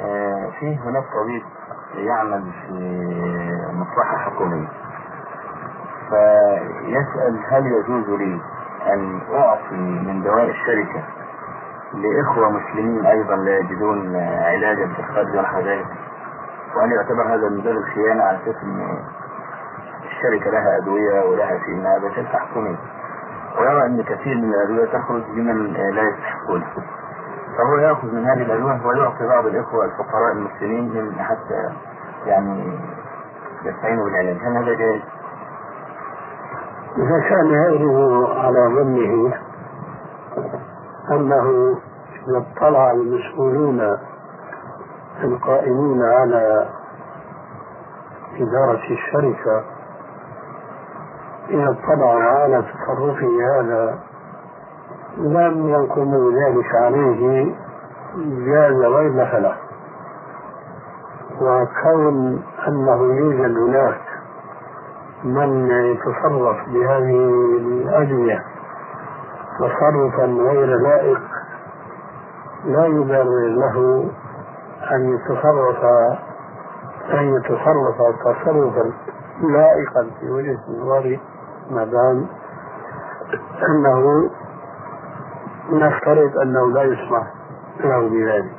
آه، في هناك طبيب يعمل في مصلحة حكومية. فيسأل هل يجوز لي أن أعطي من دواء الشركة لإخوة مسلمين أيضا لا يجدون علاجا في الخارج ونحو ذلك وهل يعتبر هذا من باب الخيانة على أساس أن الشركة لها أدوية ولها في أنها شركة حكومية. ويرى أن كثير من الأدوية تخرج ممن لا يستحقون فهو يأخذ من هذه الأدوية ويعطي بعض الإخوة الفقراء المسلمين من حتى يعني يستعينوا بالعلاج هل هذا جائز؟ إذا كان هذه على ظنه أنه إذا اطلع المسؤولون القائمين على إدارة الشركة إذا اطلعوا على تصرفه هذا لم ينقموا ذلك عليه جاز وإلا فلا وكون أنه يوجد هناك من يتصرف بهذه الأدوية تصرفا غير لائق لا يبرر له أن يتصرف أن يتصرف تصرفا لائقا في وجهة نظري ما دام أنه نفترض أنه لا يسمح له بذلك.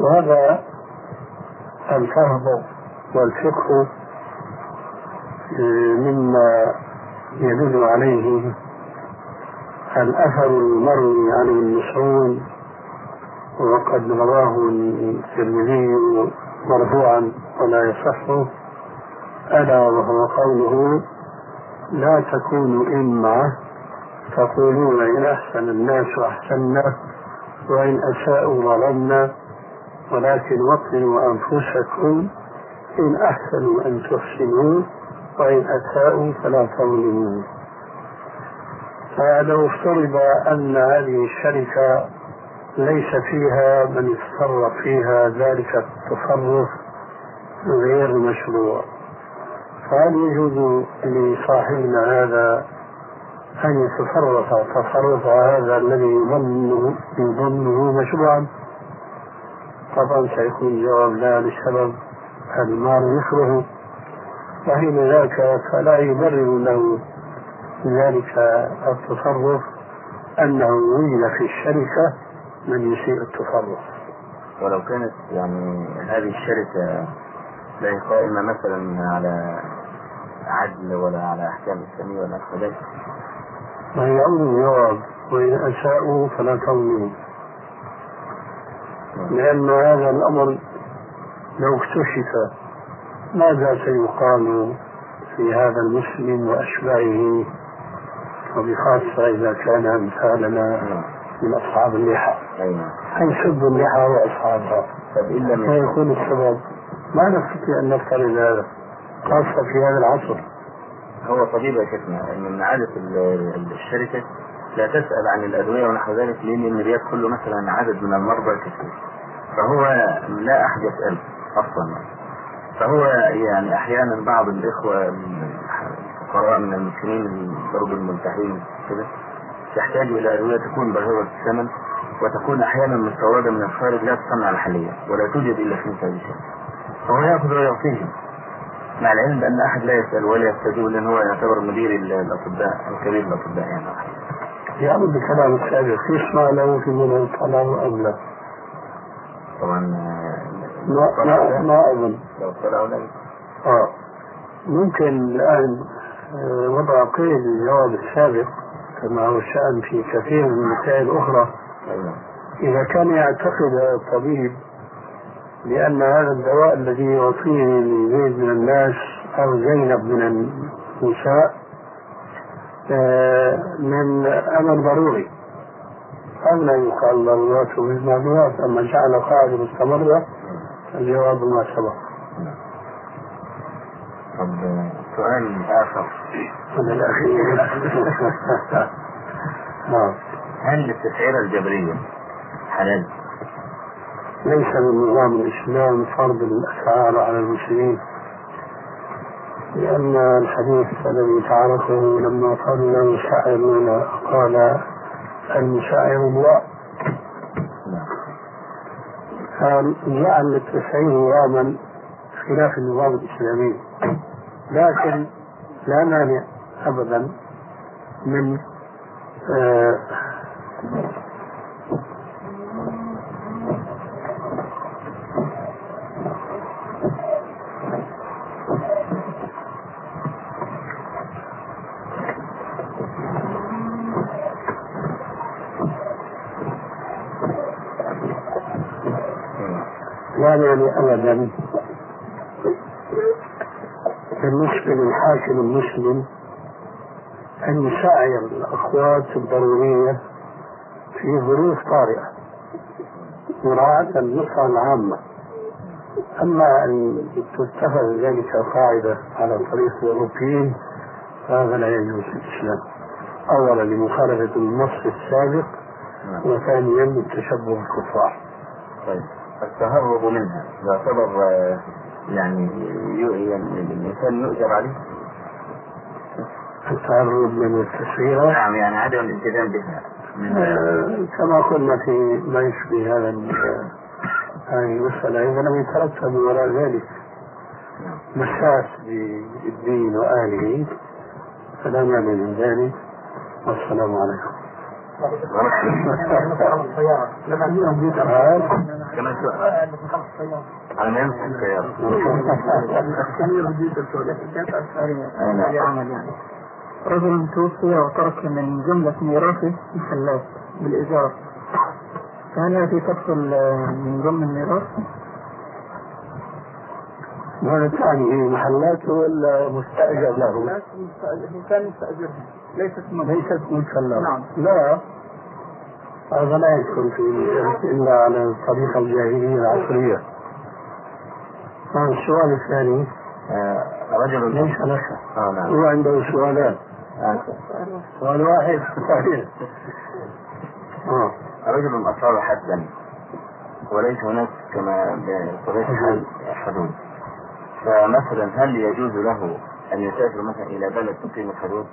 وهذا الفهم والفقه مما يدل عليه الأثر المروي عن المسعود وقد رواه الترمذي مرفوعا ولا يصح. ألا وهو قوله لا تكونوا إمعة تقولون إن أحسن الناس أحسنا وإن أساءوا ظلمنا. ولكن وطنوا أنفسكم إن أحسنوا أن تحسنوا وإن أساءوا فلا تظلموا فلو افترض أن هذه الشركة ليس فيها من يتصرف فيها ذلك التصرف غير مشروع. فهل يجوز لصاحبنا هذا أن يتصرف تصرف هذا الذي يظنه يظنه مشروعا؟ طبعا سيكون الجواب لا لسبب المال يكره وحين ذاك فلا يبرر له ذلك التصرف أنه وجد في الشركة من يسيء التصرف. ولو كانت يعني هذه الشركة لا قائمة مثلا على عدل ولا على أحكام إسلامية ولا كذلك ويعود الجواب وإن أساءوا فلا تظلموا. لأن هذا الأمر لو اكتشف ماذا سيقال في هذا المسلم وأشباهه وبخاصة إذا كان أمثالنا من أصحاب اللحى. حيسب اللحى وأصحابها؟ ما يكون السبب؟ ما نستطيع أن نفترض هذا خاصة في هذا العصر. هو طبيب يا شيخنا من عادة الشركة لا تسأل عن الأدوية ونحو ذلك لأن بيدخل له مثلا عدد من المرضى كثير. فهو لا أحد يسأل أصلا. فهو يعني أحيانا بعض الإخوة الفقراء من المسلمين الضرب الملتحين كده يحتاج إلى أدوية تكون باهظة الثمن وتكون أحيانا مستوردة من الخارج لا تصنع محليا ولا توجد إلا في مثل شيء فهو يأخذ ويعطيهم. مع العلم بأن أحد لا يسأل ولا يستجيب لأن هو يعتبر مدير الأطباء أو كبير الأطباء يعني. يعمل بكلام السابق يسمع له في من الكلام أم لا؟ طبعا ما ما ما أظن. آه. ممكن الآن آه، وضع قيد للجواب السابق كما هو الشأن في كثير من المسائل الأخرى. إذا كان يعتقد الطبيب بأن هذا الدواء الذي يعطيه لزيد من الناس أو زينب من النساء آه، من أمر ضروري. هذا يقال ضرورات بالمعلومات أما جعل قاعدة مستمرة الجواب ما سبق. طب سؤال آخر. من الأخير. نعم. هل التسعيرة الجبرية حلال؟ ليس من نظام الإسلام فرض الأسعار على المسلمين لأن الحديث الذي تعرفه لما قالوا له قال المسعر الله جعل التسعين يوما خلاف النظام الإسلامي لكن لا مانع أبدا من آه لا يعني أبدا. بالنسبة للحاكم المسلم أن يساعي الأخوات الضرورية في ظروف طارئة. مراعاة النصرة العامة. أما أن تتخذ ذلك قاعدة على طريق الأوروبيين فهذا لا يجوز في الإسلام. أولا لمخالفة النص السابق وثانيا للتشبه بالكفار طيب. التهرب منها يعتبر آه، يعني يعني الإنسان يؤجر عليه. التهرب من التسوية نعم يعني عدم الالتزام بها. آه، كما قلنا في ما يشبه هذا هذه المسألة إذا لم يترتب وراء ذلك. مساس بالدين وآله فلا مانع من ذلك. والسلام عليكم. كمان سؤال على ما يمسك السيارة رجل توفي وترك من جملة ميراثه محلات بالإيجار فهل هذه تدخل من ضمن الميراث؟ ماذا تعني محلاته ولا مستأجر له؟ مستأجر كان مستأجرها ليست ليست ملكا له نعم. لا. هذا لا يدخل في إلا على الطريقة الجاهلية العصرية السؤال الثاني. آه، رجل ليس لك. آه نعم. هو عنده سؤالان. آه. سؤال واحد. صحيح. آه. رجل أصاب حدا وليس هناك كما بطبيعة الحال حدود فمثلا هل يجوز له أن يسافر مثلا إلى بلد تقيم الحدود؟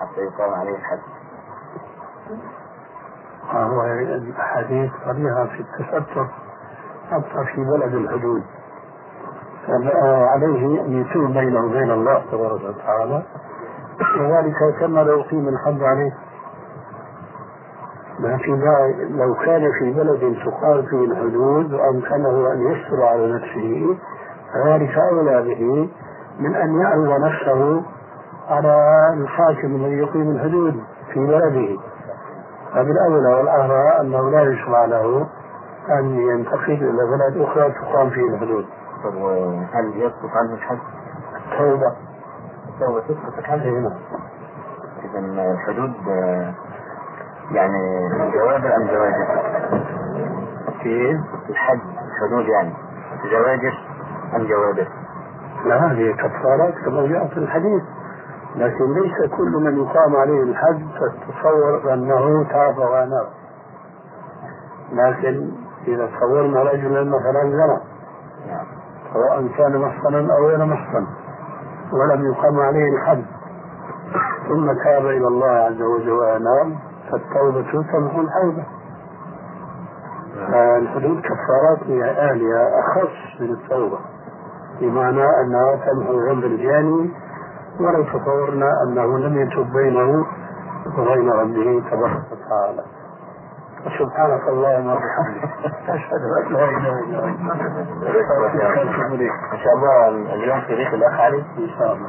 حتى يقام عليه الحد؟ هو الأحاديث صريحة في التستر حتى في بلد الحدود. عليه أن يتوب بينه وبين الله تبارك وتعالى. وذلك كما لو قيم الحد عليه. ما في لو كان في بلد تقام فيه الحدود وأمكنه أن يستر على نفسه فذلك أولى به من أن يعرض نفسه على الحاكم الذي يقيم الحدود في بلده فبالأولى والأهرى أنه لا يشرع له أن ينتقل إلى بلد أخرى تقام فيه الحدود. وهل يسقط عنه الحد؟ التوبة. التوبة تسقط الحد هنا. إذا الحدود يعني جواجر أم جواجر؟ في الحد الحدود يعني جواجر أم جواجر؟ لا هذه كفارات كما جاء في الحديث لكن ليس كل من يقام عليه الحد تتصور أنه تاب وأناب لكن إذا تصورنا رجلا مثلا زنى سواء كان محصنا أو غير محصن ولم يقام عليه الحد ثم تاب إلى الله عز وجل وأناب فالتوبة تمحو الحوبة فالحدود كفارات آلية أخص من التوبة بمعنى أنها تمحو ذنب الجاني ولو تصورنا أنه لم يتب بينه وبين ربه تبارك وتعالى. سبحانك اللهم وبحمدك. أشهد أن لا إله إلا أنت. إن شاء الله اليوم في بيت الأخ علي. إن شاء الله.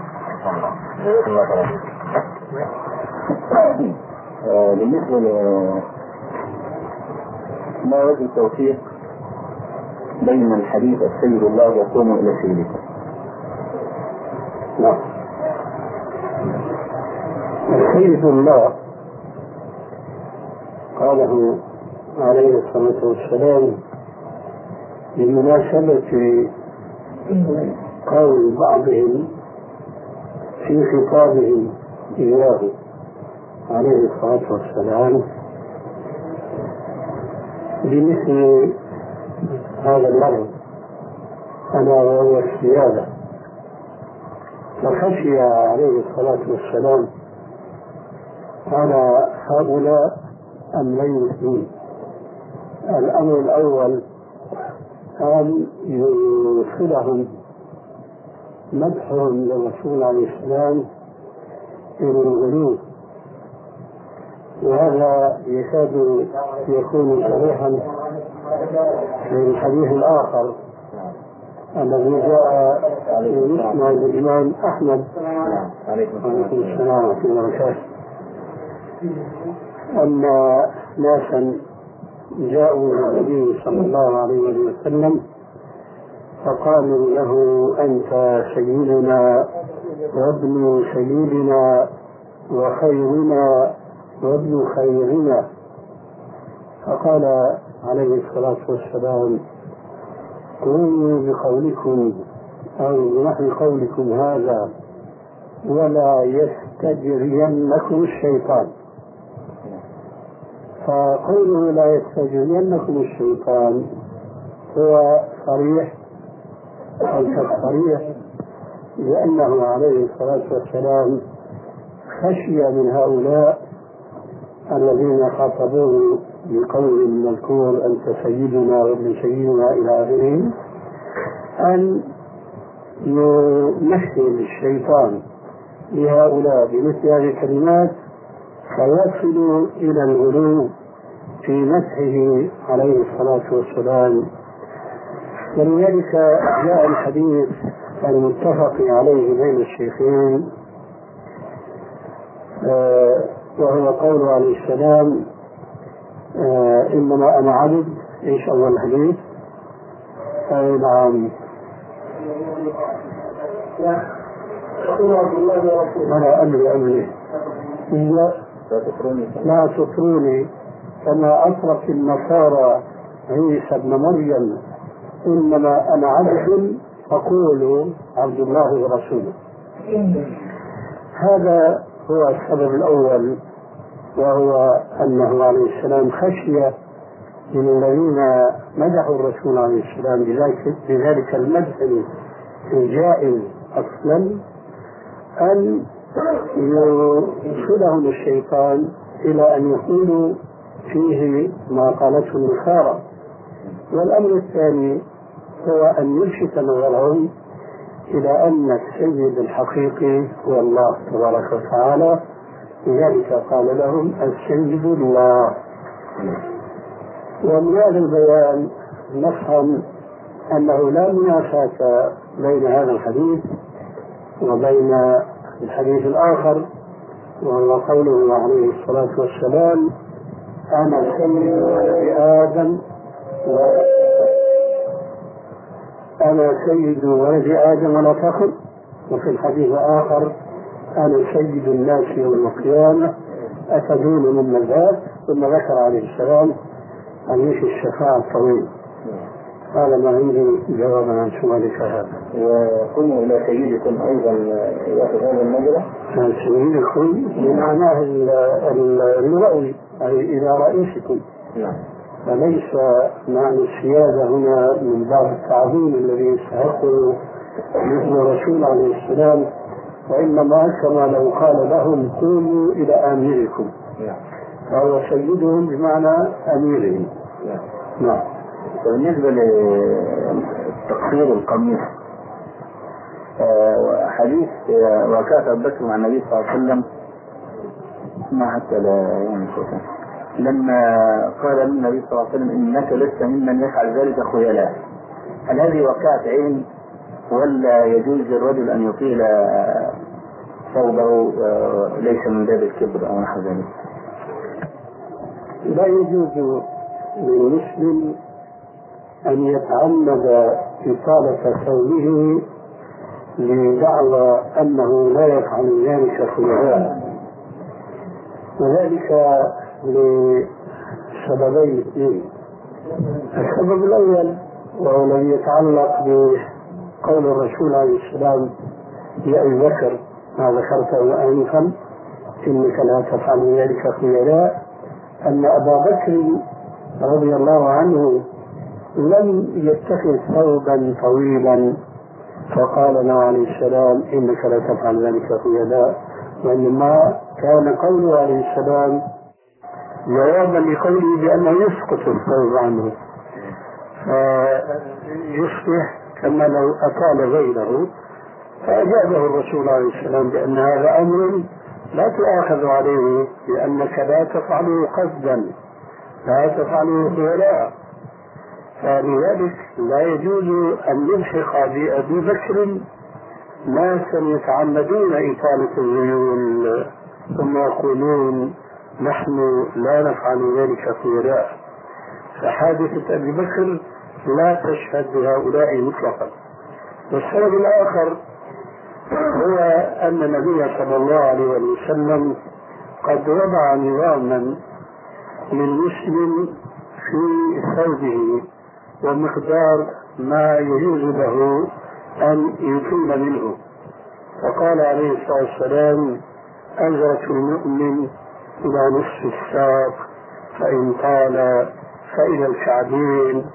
الله بالنسبة ما وجه التوفيق بين الحديث السيد الله يقوم إلى سيده نعم. السيد الله. قاله عليه الصلاة والسلام بمناسبة قول بعضهم في خطابه إياه عليه الصلاة والسلام بمثل هذا اللفظ أنا وهو السيادة. فخشي عليه الصلاة والسلام على هؤلاء أمرين اثنين الأمر الأول أن يوصلهم مدحهم للرسول عليه السلام إلى الغلو. وهذا يكاد يكون صريحا في الحديث الآخر الذي جاء في مسند الإمام أحمد. عليكم السلام ورحمة الله. وبركاته أن ناسا جاءوا إلى النبي صلى الله عليه وسلم فقالوا له أنت سيدنا وابن سيدنا وخيرنا وابن خيرنا. فقال عليه الصلاة والسلام قولوا بقولكم أو بنحو قولكم هذا ولا يستجرينكم الشيطان. فقوله لا يستجرينكم الشيطان هو صريح أو كالصريح لأنه عليه الصلاة والسلام خشي من هؤلاء الذين خاطبوه بقول مذكور أنت سيدنا وابن سيدنا إلى آخره أن يمثل الشيطان لهؤلاء بمثل هذه الكلمات فيصل إلى الغلو في مسحه عليه الصلاة والسلام. ولذلك جاء الحديث المتفق عليه بين الشيخين آه، وهو قول عليه السلام آه، إنما أنا عبد إيش أول الحديث؟ أي نعم. أنا أمري أمري. لا تطروني كما أترك النصارى عيسى ابن مريم إنما أنا عبد فقولوا عبد الله ورسوله. هذا هو السبب الأول وهو أنه عليه السلام خشي من الذين مدحوا الرسول عليه السلام بذلك, بذلك المدح الجائز أصلا أن يوصلهم الشيطان إلى أن يقولوا فيه ما قالته النصارى. والأمر الثاني هو أن يلفت نظرهم إلى أن السيد الحقيقي هو الله تبارك وتعالى. لذلك قال لهم السيد الله. ومن هذا البيان نفهم أنه لا منافاة بين هذا الحديث وبين الحديث الآخر وهو قوله عليه الصلاة والسلام أنا سيد ولد آدم أنا سيد ولد آدم ولا فخر؟ وفي الحديث الآخر أنا سيد الناس يوم القيامة أتدون من ذاك ثم ذكر عليه السلام حديث الشفاعة الطويل. قال ما عندي جوابا عن سؤالك هذا. وقلنا إلى سيدكم أيضا يأخذ هذا المجرى؟ سيدكم بمعناه اللغوي أي إلى رئيسكم. نعم. فليس معنى السيادة هنا من باب التعظيم الذي يستحقه مثل الرسول عليه السلام وإنما كما لو قال لهم قوموا إلى آمركم نعم. فهو سيدهم بمعنى أميرهم نعم, نعم. بالنسبة لتقصير القميص آه، حديث آه، وكاتب بكر مع النبي صلى الله عليه وسلم ما حتى لا يعني لما قال النبي صلى الله عليه وسلم إنك لست ممن يفعل ذلك خيلاء هل هذه وقعت عين ولا يجوز للرجل أن يطيل ثوبه آه، ليس من باب الكبر أو نحو ذلك؟ لا يجوز للمسلم أن يتعمد اطاله ثوبه لدعوى أنه لا يفعل ذلك خيلاء وذلك لسببين اثنين. السبب الأول وهو الذي يتعلق بقول الرسول عليه السلام لابي بكر ما ذكرته آنفا إنك لا تفعل ذلك خيلاء أن أبا بكر رضي الله عنه لم يتخذ ثوبا طويلا. فقال له عليه السلام إنك لا تفعل ذلك خيلاء وإنما كان قوله عليه السلام جوابا لقوله بأنه يسقط الثوب عنه. فيصبح كما لو أطال غيره. فأجابه الرسول عليه السلام بأن هذا أمر لا تؤاخذ عليه لأنك لا تفعله قصدا. لا تفعله خيلاء فلذلك لا يجوز أن نلحق بأبي بكر ناسا يتعمدون إطالة الذيول ثم يقولون نحن لا نفعل ذلك خيلاء فحادثة أبي بكر لا تشهد بهؤلاء مطلقا. والسبب الآخر هو أن النبي صلى الله عليه وسلم قد وضع نظاما للمسلم في ثوبه. ومقدار ما يجوز له أن يطيل منه. فقال عليه الصلاة والسلام أجرة المؤمن إلى نصف الساق فإن طال فإلى الكعبين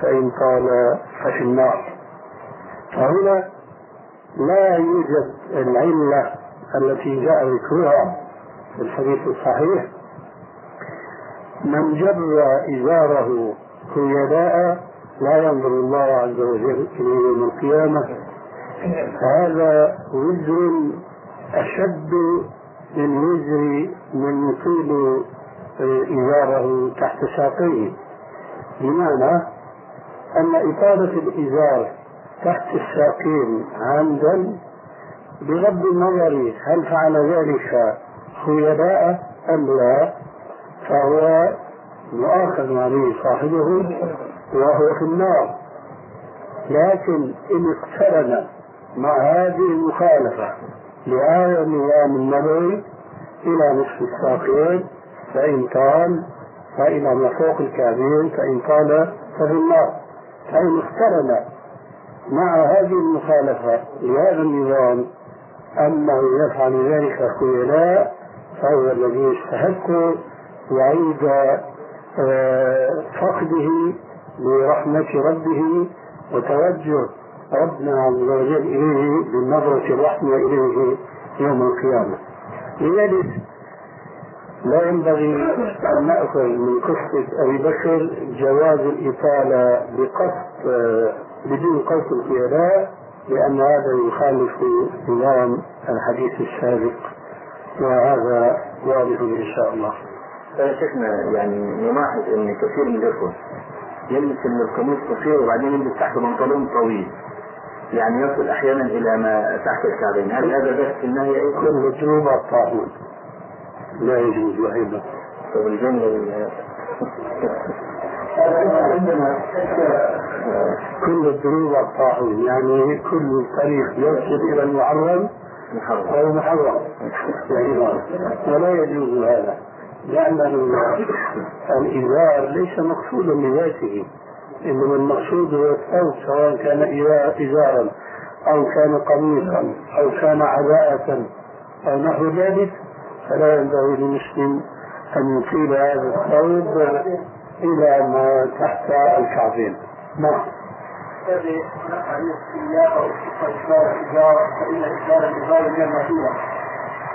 فإن طال ففي النار. فهنا لا يوجد العلة التي جاء ذكرها في الحديث الصحيح. من جر إزاره خيلاء لا ينظر الله عز وجل إليه يوم القيامة. فهذا وزر أشد من وزر من يطيل إزاره تحت ساقيه. بمعنى أن إطالة الإزار تحت الساقين عمدا بغض النظر هل فعل ذلك خيلاء أم لا فهو مؤاخذ عليه صاحبه. وهو في النار. لكن إن اقترن مع هذه المخالفة لهذا النظام النبوي إلى نصف الساقين فإن طال فإلى ما فوق الكعبين فإن طال ففي النار. فإن اقترن مع هذه المخالفة لهذا النظام أنه يفعل ذلك خيلاء فهو الذي يستحق وعيد آه، فقده لرحمة ربه وتوجه ربنا عز وجل إليه بالنظرة الرحمة إليه يوم القيامة لذلك لا ينبغي أن نأخذ من قصة أبي بكر جواز الإطالة بقصد بدون قصد الخيلاء لأن هذا يخالف نظام الحديث السابق وهذا واضح إن شاء الله. شيخنا يعني نلاحظ أن كثير من الإخوة يلبس القميص قصير وبعدين يلبس تحته بنطلون طويل. يعني يصل أحيانا إلى ما تحت الكعبين. هل هذا بس النهي أيضا؟ كل جنوب الطاعون لا يجوز أيضا. طب الجمله عندنا كل الذنوب الطاعون يعني كل طريق يرشد إلى المحرم فهو محرم. ولا يجوز هذا. لأن الإزار ليس مقصودا لذاته إنما المقصود هو الثوب سواء كان إزارا أو كان قميصا أو كان عباءة أو نحو ذلك فلا ينبغي للمسلم أن يطيل هذا الثوب إلى ما تحت الكعبين. نعم. هذه حديث إياه إسبار الإزار فإن إسبار الإزار من المسيرة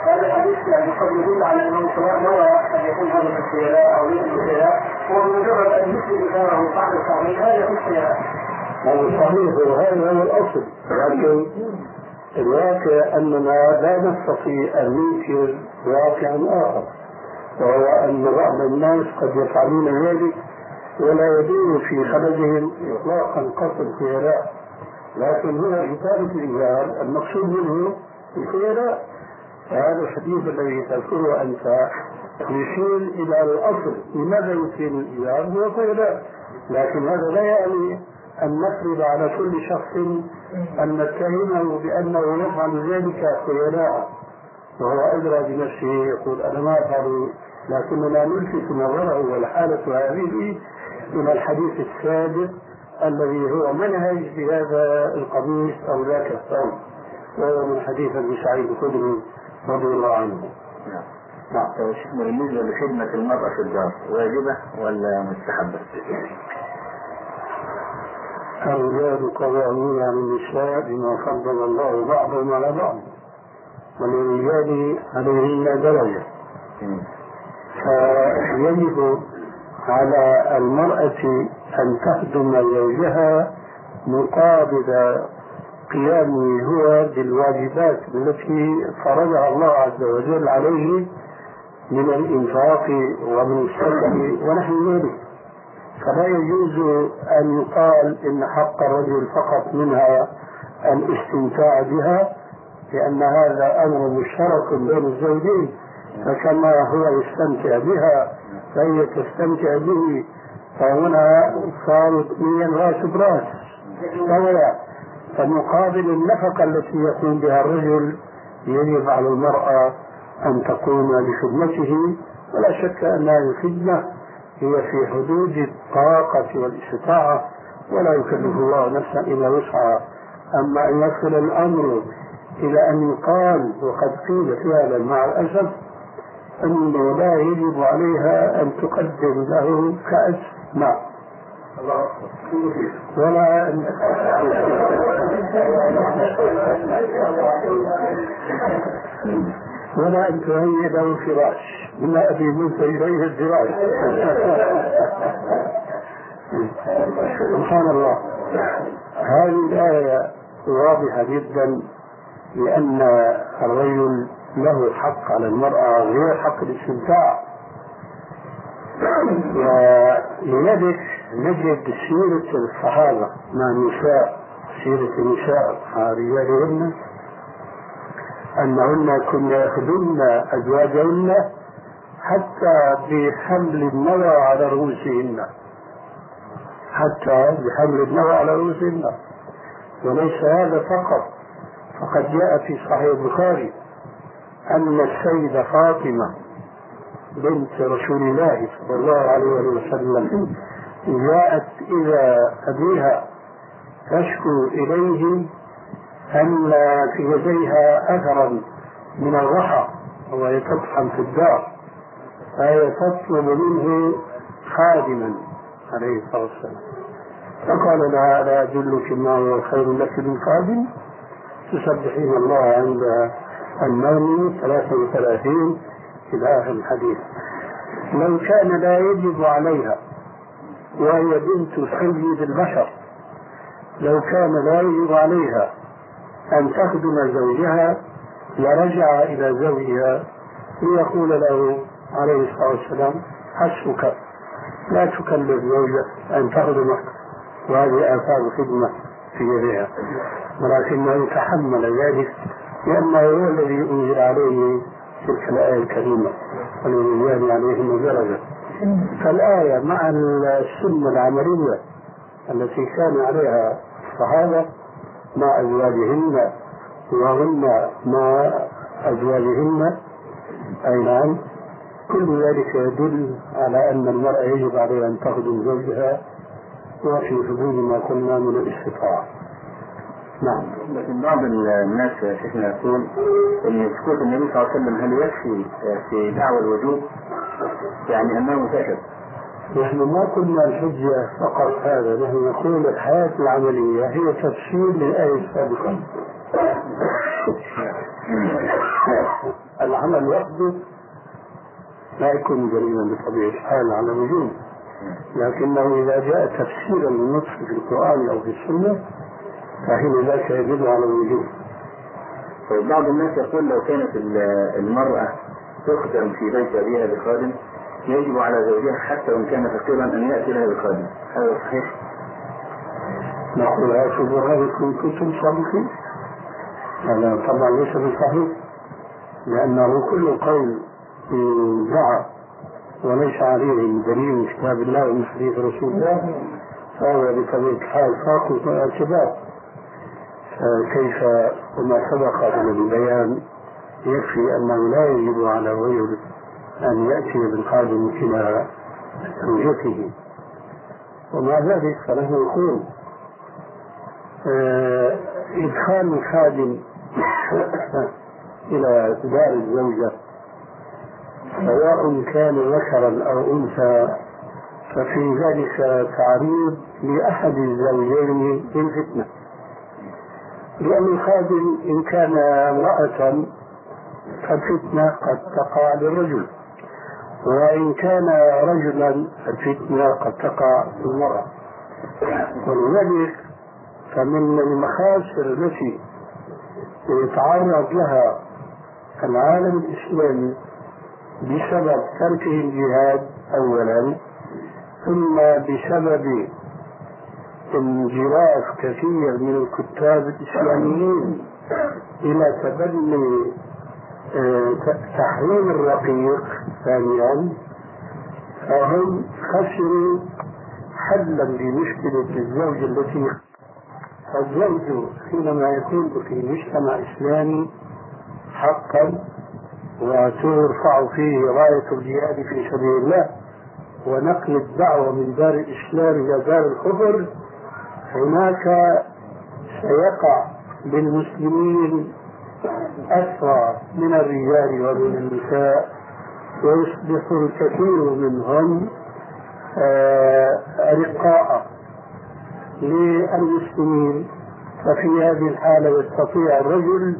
هذا الحديث قد يدل على يكون هذا أو ليس هو ان التعظيم هذا صحيح وهذا هو الاصل لكن الواقع اننا لا نستطيع ان ننكر واقعا اخر وهو ان بعض الناس قد يفعلون ذلك ولا يدور في خلدهم اطلاقا قصد الخيلاء لكن هنا إثارة الإزار المقصود منه الخيلاء فهذا الحديث الذي تذكره أنت يشير إلى الأصل لماذا يثير الإيمان هو خيلاء لكن هذا لا يعني أن نفرض على كل شخص أن نتهمه بأنه يفعل ذلك خيلاء وهو أدرى بنفسه يقول أنا ما أفعل لكننا نلفت نظره والحالة هذه إلى الحديث السابق الذي هو منهج في هذا القميص أو ذاك الثوب وهو من حديث أبي سعيد الخدري. رضي الله عنه. نعم. نعم. طيب، بالنسبة لخدمة المرأة في الدار واجبة ولا مستحبة؟ الرجال قوامون على النساء بما فضل الله بعضهم على بعض وللرجال عليهن درجة. فيجب على المرأة أن تخدم زوجها مقابل قيامه هو بالواجبات التي فرضها الله عز وجل عليه من الإنفاق ومن السلم ونحو ذلك. فلا يجوز أن يقال إن حق الرجل فقط منها الاستمتاع بها لأن هذا أمر مشترك بين الزوجين فكما هو يستمتع بها فهي تستمتع به فهنا صاروا اثنين راس براس فمقابل النفقة التي يقوم بها الرجل يجب على المرأة أن تقوم بخدمته ولا شك أن هذه الخدمة هي في حدود الطاقة والاستطاعة ولا يكلف الله نفسا إلا وسعها. أما أن يصل الأمر إلى أن يقال وقد قيل فعلا مع الأسف أنه لا يجب عليها أن تقدم له كأس ماء ولا ولا أن تهيئ له فراش من أبي موسى إليه الفراش. سبحان الله. هذه الآية واضحة جدا لأن الرجل له حق على المرأة غير حق الاستمتاع. ولذلك نجد سيرة الصحابة مع النساء سيرة النساء مع رجالهن أنهن كن يأخذن أزواجهن حتى بحمل النوى على رؤوسهن. حتى بحمل النوى على رؤوسهن. وليس هذا فقط فقد جاء في صحيح البخاري أن السيدة فاطمة بنت رسول الله صلى الله عليه وسلم جاءت إلى أبيها تشكو إليه أن في يديها أثرا من الرحى وهي تطحن في الدار فهي تطلب منه خادما عليه الصلاة والسلام. فقال لها لا أدلك ما هو خير لك من خادم. تسبحين الله عند النوم 33 إلى آخر الحديث. لو كان لا يجب عليها وهي بنت سيد البشر. لو كان لا يجب عليها أن تخدم زوجها لرجع إلى زوجها ليقول له عليه الصلاة والسلام حسبك لا تكلف زوجك أن تخدمك. وهذه آثار خدمة في يدها. ولكنه يتحمل ذلك لأنه هو الذي أنزل عليه تلك الآية الكريمة وللرجال عليهم درجة فالآية مع السنة العملية التي كان عليها الصحابة مع أزواجهن وهن مع أزواجهن. أي نعم كل ذلك يدل على أن المرأة يجب عليها أن تخدم زوجها وفي حدود ما قلنا من الاستطاعة. نعم. لكن بعض الناس شيخنا يقول إن سكوت النبي صلى الله عليه وسلم هل يكفي في دعوى الوجوب؟ يعني أنه سكت نحن ما قلنا الحجة فقط هذا نحن نقول الحياة العملية هي تفسير للآية السابقة العمل وحده لا يكون دليلا بطبيعة الحال على الوجود. لكنه إذا جاء تفسيرا للنص في القرآن أو في السنة فحين ذاك يجب على الوجود طيب بعض الناس يقول لو كانت المرأة تخدم في بيت أبيها بخادم يجب على زوجها حتى وإن كان فقيرا أن يأتي لها بخادم. هذا صحيح؟ نقول هاتوا برهانكم كنتم صادقين؟ هذا طبعا ليس بصحيح لأنه كل قول دعا وليس عليه دليل من كتاب الله ومن حديث رسول الله. فهو بطبيعة الحال فاقد من الاعتبار. كيف وما سبق من البيان يكفي أنه لا يجب على الرجل أن يأتي بالخادم إلى زوجته. ومع ذلك فنحن نقول آه، إدخال الخادم إلى دار الزوجة سواء كان ذكرا أو أنثى ففي ذلك تعريض لأحد الزوجين للفتنة. لأن الخادم إن كان امرأة فالفتنة قد تقع للرجل وإن كان رجلا الفتنة قد تقع للمرأة. ولذلك فمن المخاسر التي يتعرض لها العالم الإسلامي بسبب تركه الجهاد أولا ثم بسبب انجراف كثير من الكتاب الإسلاميين إلى تبني تحريم الرقيق ثانيا فهم خسروا حلا لمشكلة الزوج التي الزوج حينما يكون في مجتمع إسلامي حقا وترفع فيه راية الجهاد في سبيل الله ونقل الدعوة من دار الإسلام إلى دار الكفر هناك سيقع للمسلمين أسرى من الرجال ومن النساء ويصبح الكثير منهم آه، رقاء للمسلمين. ففي هذه الحالة يستطيع الرجل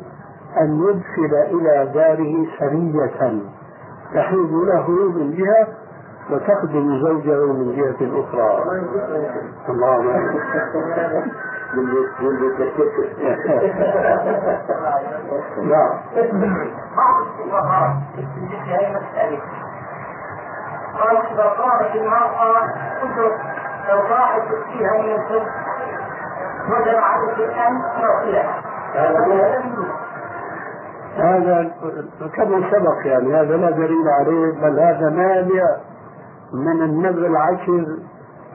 أن يدخل إلى داره سرية تحيد له من جهة وتخدم زوجه من جهة أخرى. الله نعم بعض الفقهاء بالنسبة لهذه المسألة قال إذا قامت المرأة انظر لو راحت تؤتيها من الفقه وجب عليك أن تعطيها هذا كما سبق يعني هذا لا دليل عليه بل هذا مانع من النبذ العشر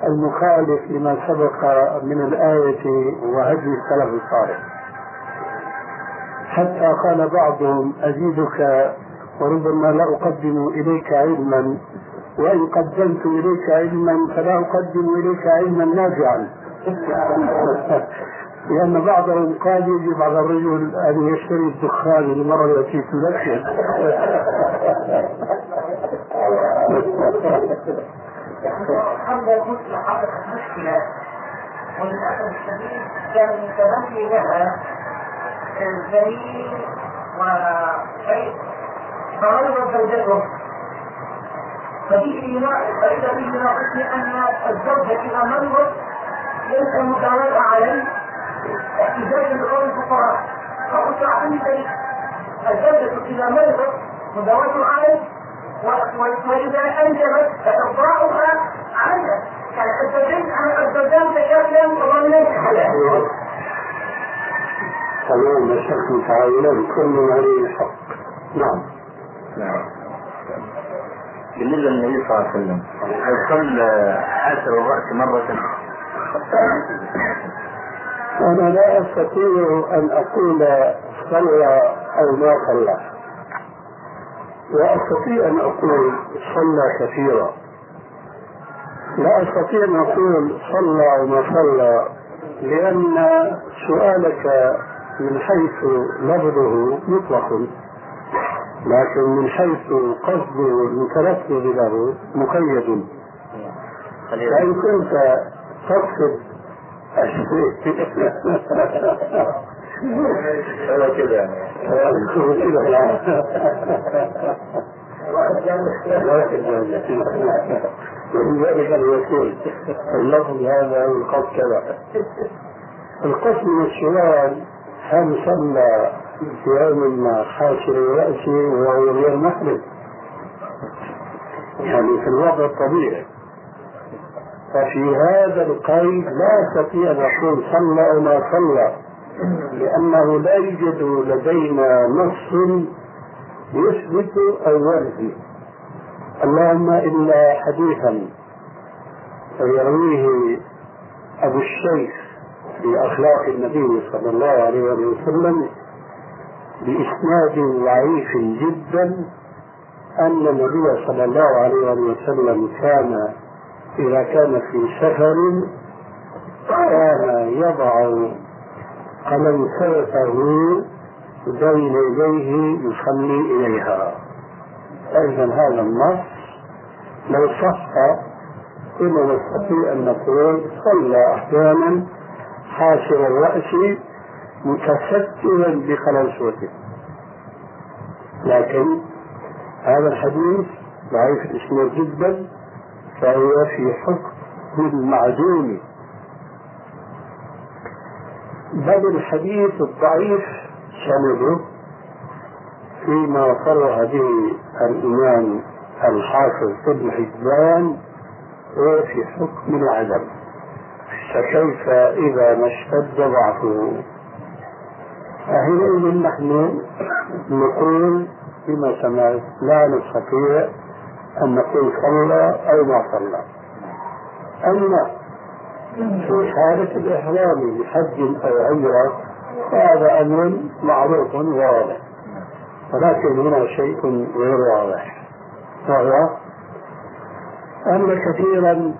المخالف لما سبق من الآية وهدي السلف الصالح. حتى قال بعضهم أزيدك وربما لا أقدم إليك علما وإن قدمت إليك علما فلا أقدم إليك علما نافعا. لأن بعضهم قال يجب على الرجل أن يشتري الدخان للمرة التي تذكر حمل المسلم حدثت مشكلة وللأسف الشديد كان المتبني لها الزميل وشيء فغلبت زوجته فإذا فيه ناقصني أن الزوجة إذا مرضت ليس المداواة عليه احتجاجا بقول الفقراء فقلت عندي الزوجة إذا مرضت مداواة عليه وإذا أنجبت فترضعها عنك يعني الزوجين أنا الزوجان تكافئا وضمنين حلال تمام الشيخ متعاونان كل عليه الحق. نعم. نعم. بالنسبة للنبي صلى الله عليه وسلم هل صلى حاسر الرأس مرة؟ أنا لا أستطيع أن أقول صلى أو ما صلى. وأستطيع أن أقول صلى كثيرا. لا أستطيع أن أقول صلى أو ما صلى لأن سؤالك من حيث لفظه مطلق لكن من حيث قصد المتلفظ له مقيد. فإن كنت تقصد الشيء هو كده يعني ومن ذلك الوكيل اللفظ هذا والقصد كذا. القصد من السؤال هل صلى في يوم ما حاشر رأسي وهو غير محرم يعني في الوضع الطبيعي. ففي هذا القيد لا استطيع أن أقول صلى أو ما صلى. لأنه لا يوجد لدينا نص يثبت أو ينفي اللهم إلا حديثا يرويه أبو الشيخ في اخلاق النبي صلى الله عليه وسلم بإسناد ضعيف جدا أن النبي صلى الله عليه وسلم كان إذا كان في سفر كان يضع قلنسوته بين يديه يصلي إليها. فإذا هذا النص لو صح كنا نستطيع أن نقول صلى أحيانا حاشر الرأس متسترا بقلنسوته لكن هذا الحديث ضعيف الإسناد جدا فهو في حكم المعدوم. بل الحديث الضعيف سنده فيما صرح به الإمام الحافظ ابن حبان هو في حكم العدم. فكيف إذا ما اشتد ضعفه؟ فحينئذ نحن نقول فيما سمعت لا نستطيع أن نقول صلى أو ما صلى. أما في حالة الإحرام بحج أو عمرة فهذا أمر معروف واضح. ولكن هنا شيء غير واضح. وهو أن كثيرا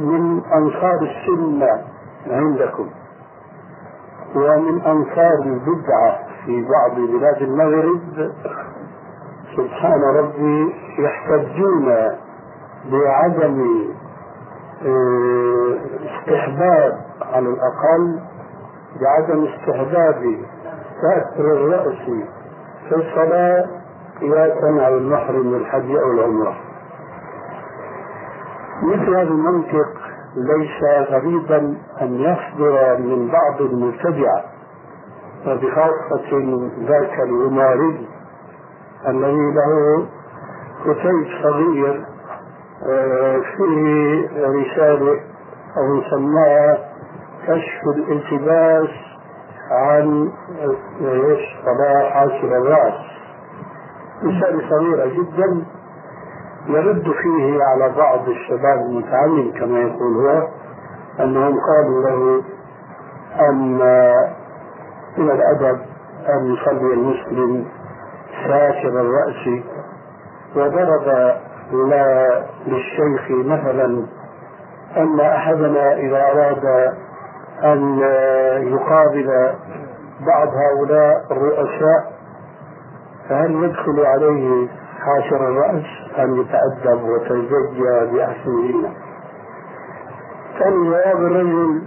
من أنصار السنة عندكم ومن أنصار البدعة في بعض بلاد المغرب سبحان ربي يحتجون بعدم استحباب على الأقل بعدم استحباب ستر الرأس في الصلاة قياسا على المحرم الحج أو العمرة. مثل هذا المنطق ليس غريبا أن يصدر من بعض المبتدعة وبخاصة ذاك العماري الذي له كتيب صغير فيه رسالة أو نسماها كشف الالتباس عن صلاح حاصل الرأس. رسالة صغيرة جدا يرد فيه على بعض الشباب المتعلم كما يقول هو أنهم قالوا له أن من الأدب أن يصلي المسلم ساكن الرأس. وضرب للشيخ مثلا أن أحدنا إذا أراد أن يقابل بعض هؤلاء الرؤساء فهل يدخل عليه حاشر الرأس أن يتأدب ويتزكى بأحسن زينة كان جواب الرجل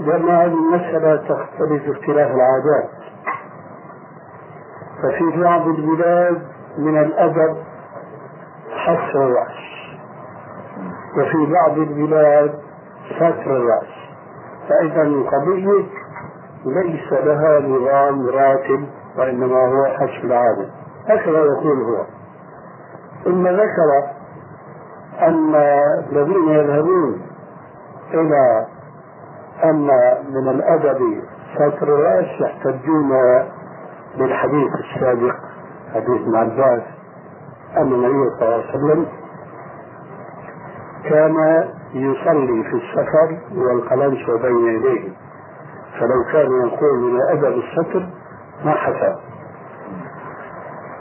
بأن هذه المسألة تختلف اختلاف العادات. ففي بعض البلاد من الأدب حصر الرأس. وفي بعض البلاد ستر الرأس. فإذا القضية ليس لها نظام راتب وإنما هو حسب العادة هكذا يقول هو. ثم ذكر أن الذين يذهبون إلى أن من الأدب ستر الرأس يحتجون بالحديث السابق حديث ابن عباس أن النبي صلى الله عليه وسلم كان يصلي في السفر والقلنس بين يديه. فلو كان يقول من أدب الستر ما حسب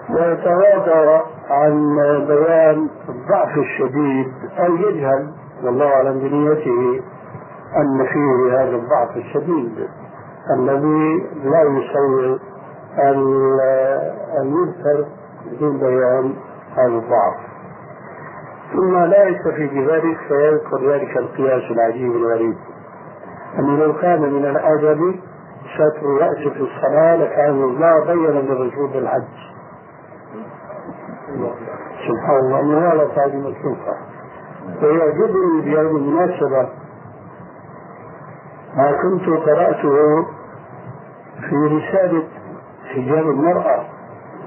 ويتواضع عن بيان الضعف الشديد أو يجهل والله أعلم بنيته أن فيه هذا الضعف الشديد الذي لا يسوي أن يذكر بدون بيان. هذا الضعف. ثم لا يكتفي بذلك فيذكر ذلك القياس العجيب الغريب. أنه لو كان من الأدب ستر الرأس في الصلاة لكان الله بين للرجوع الحج. سبحان الله مغالطة هذه مكشوفة ويعجبني بهذه المناسبة ما كنت قرأته في رسالة حجاب المرأة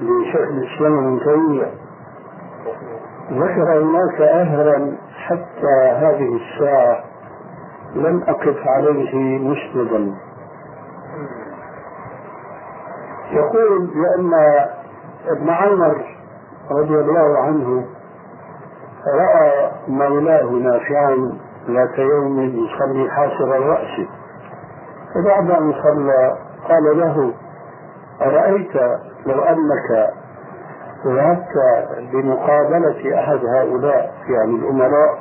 لشيخ الإسلام ابن تيمية. ذكر هناك أهرا حتى هذه الساعة لم أقف عليه مسندا. يقول بأن ابن عمر رضي الله عنه رأى مولاه نافعا ذات يوم يصلي حاسر الرأس. فبعد أن صلى قال له أرأيت لو أنك ذهبت لمقابلة أحد هؤلاء يعني الأمراء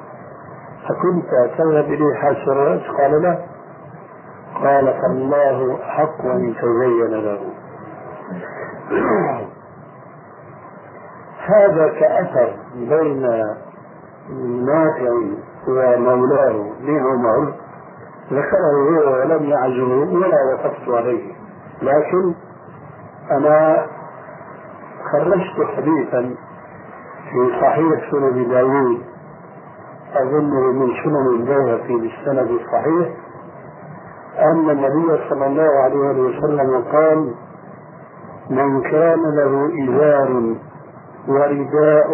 فكنت تذهب إليه حاسر الرأس؟ قال لا. قال فالله حق أن يتزين له. هذا كأثر بين نافع ومولاه لعمر ذكره هو ولم يعزه ولا وقفت عليه. لكن أنا خرجت حديثا في صحيح سنن داوود. أظنه من سنن البيهقي بالسند الصحيح أن النبي صلى الله عليه وسلم قال من كان له إزار ورداء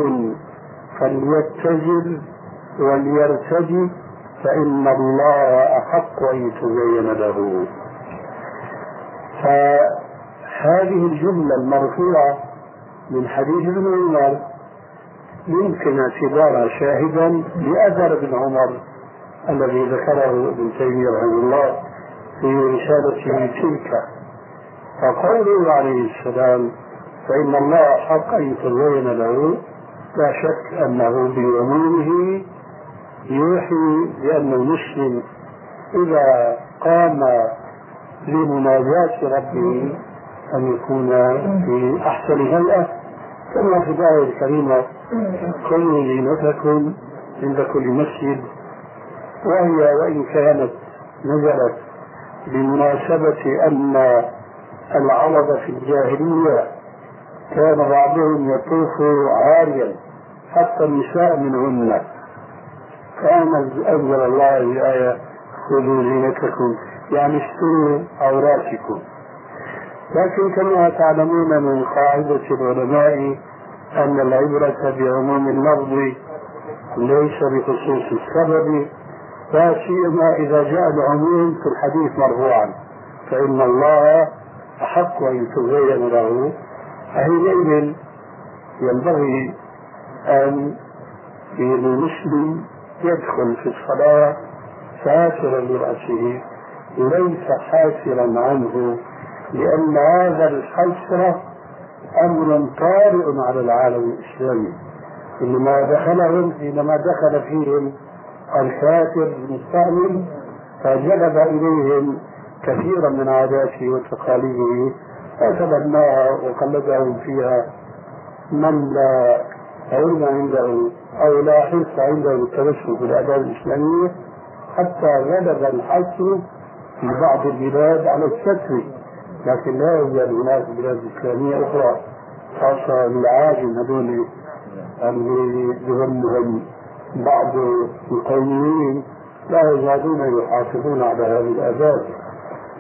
فليتزر وليرتدي فإن الله أحق أن يتزين له. فهذه الجملة المرفوعة من حديث ابن عمر. يمكن اعتبارها شاهدا لأثر ابن عمر الذي ذكره ابن تيمية رحمه الله في رسالته تلك. فقوله عليه السلام فإن الله حق أن يتزين له لا شك أنه بعمومه يوحي بأن المسلم إذا قام لمناجاة ربه أن يكون في أحسن هيئة. كما في الآية الكريمة كونوا زينتكم عند كل مسجد وهي وإن كانت نزلت بمناسبة أن العرب في الجاهلية كان بعضهم يطوف عاريا حتى النساء منهن. كان أنزل الله الآية خذوا زينتكم يعني اشتروا عوراتكم. لكن كما تعلمون من قاعدة العلماء أن العبرة بعموم اللفظ ليس بخصوص السبب لا سيما إذا جاء العموم في الحديث مرفوعا. فإن الله أحق أن يتزين له. حينئذ ينبغي أن المسلم يدخل في الصلاة ساترا لرأسه ليس حاسرا عنه. لأن هذا الحسرة أمر طارئ على العالم الإسلامي. إنما دخلهم حينما دخل فيهم الكافر المستعمل فجلب إليهم كثيرا من عاداته وتقاليده فتبناها وقلدهم فيها من لا علم عنده أو لا حس عنده بالتمسك بالآداب الإسلامية حتى غلب الحصر في بعض البلاد على الستر لكن لا يوجد هناك بلاد إسلامية أخرى خاصة بالعاجم هذول اللي بهمهم بعض القوميين لا يزالون يحافظون على هذه الآداب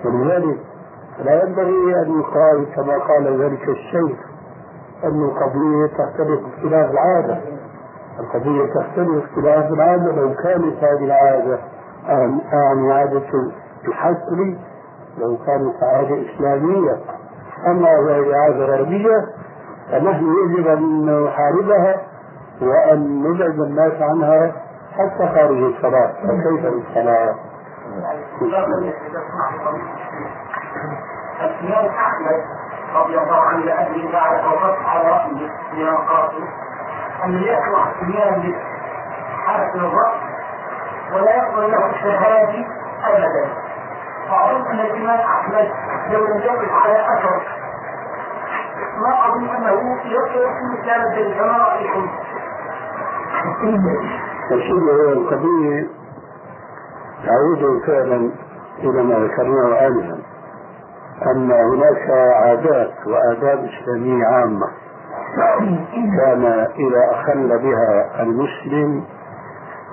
ولذلك لا ينبغي أن يقال كما قال ذلك الشيخ أن القضية تختلف اختلاف العادة. القضية تختلف اختلاف العادة. لو كانت هذه العادة عن عادة الحسر لو كانت عادة إسلامية. أما وهي عادة غربية فنحن يجب أن نحاربها وأن نبعد الناس عنها حتى خارج الصلاة. فكيف الصلاة؟ الإمام أحمد رضي الله عنه لأجل بعد وقف على رأسه من قاسم أن يقرأ الإمام حرف الرأس ولا يقبل له الشهادة أبدا. فأظن أن الإمام أحمد لو لم يقف على أثر. ما أظن أنه يقرأ في مثال كما رأيكم الشيء القضية تعود فعلا إلى ما ذكرناه آنفا أن هناك عادات وآداب إسلامية عامة كان إذا أخل بها المسلم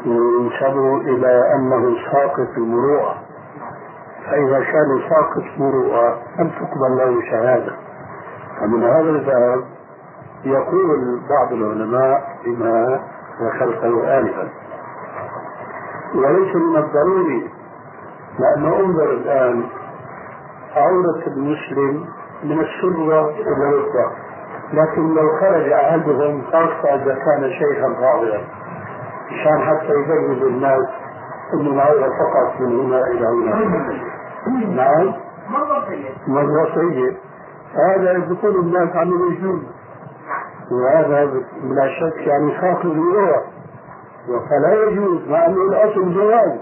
ينسب إلى أنه ساقط المروءة. فإذا كان ساقط مروءة لم تقبل له شهادة. فمن هذا الباب يقول بعض العلماء بما ذكرته آنفا وليس من الضروري لأنه أنظر الآن عورة المسلم من السرة إلى الركبة لكن لو خرج أحدهم خاصة إذا كان شيخا فاضلا مشان حتى يبين للناس أن العورة فقط من هنا إلى هنا نعم. مرة سيء هذا يقول الناس عن الوجود وهذا بلا شك يعني خاطر اللغة فلا يجوز مع أنه الأصل جواز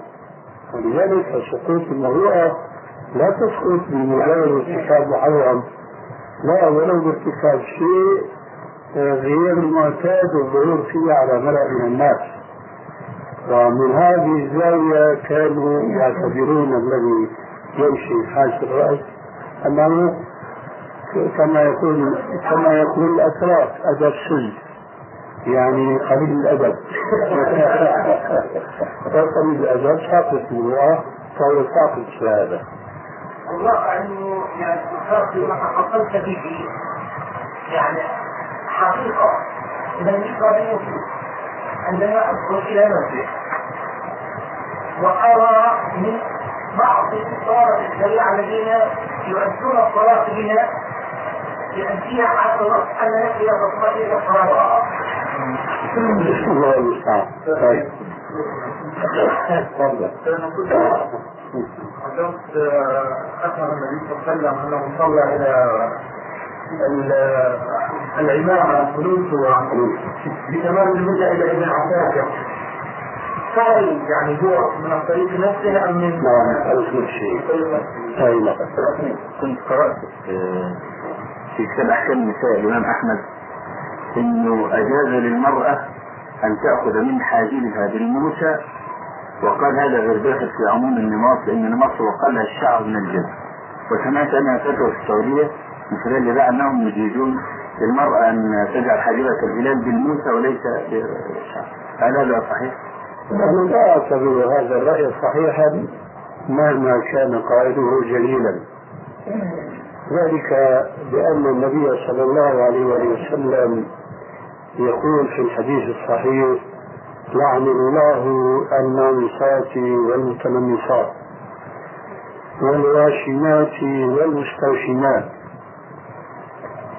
ولذلك سقوط المروءة لا تسقط بمجرد ارتكاب محرم. لا ولو بارتكاب شيء غير المعتاد والظهور فيه على ملأ من الناس. ومن هذه الزاوية كانوا يعتبرون الذي يمشي حاش الرأس أنه كما يقول كما يقول الأتراك أدب سن يعني قليل الأدب. قليل الأدب ساقط المروءة فهو ساقط الشهادة. الواقع انه يعني الفرق ما تفضلت به يعني حقيقة. لم يقبل عندما أدخل إلى مسجد وأرى من بعض الطلبة الشريعة الذين يؤدون الصلاة بنا يأتيها حتى الوقت أن نأتي إلى الصلاة الله المستعان طيب أثر النبي صلى الله عليه وسلم أنه صلى إلى العمامة فلوس بكمال المدة إلى ابن عساكر فهل يعني هو من الطريق نفسه أم من نعم ألف شيء. أي كنت قرأت في كتاب أحكام النساء الإمام أحمد إنه أجاز للمرأة أن تأخذ من حاجبها بالموسى وقال هذا غير داخل في عموم النماط لأن النماط وقالها الشعر من الجلد. وسمعت أنها فتوى في السعودية من خلال ذا أنهم يجيزون للمرأة أن تجعل حاجبها كالهلال بالموسى وليس بالشعر هل هذا صحيح؟ نحن لا أعتبر هذا الرأي صحيحا مهما كان قائله جليلا ذلك لأن النبي صلى الله عليه وسلم يقول في الحديث الصحيح لعن الله النامصات والمتنمصات والواشمات والمستوشمات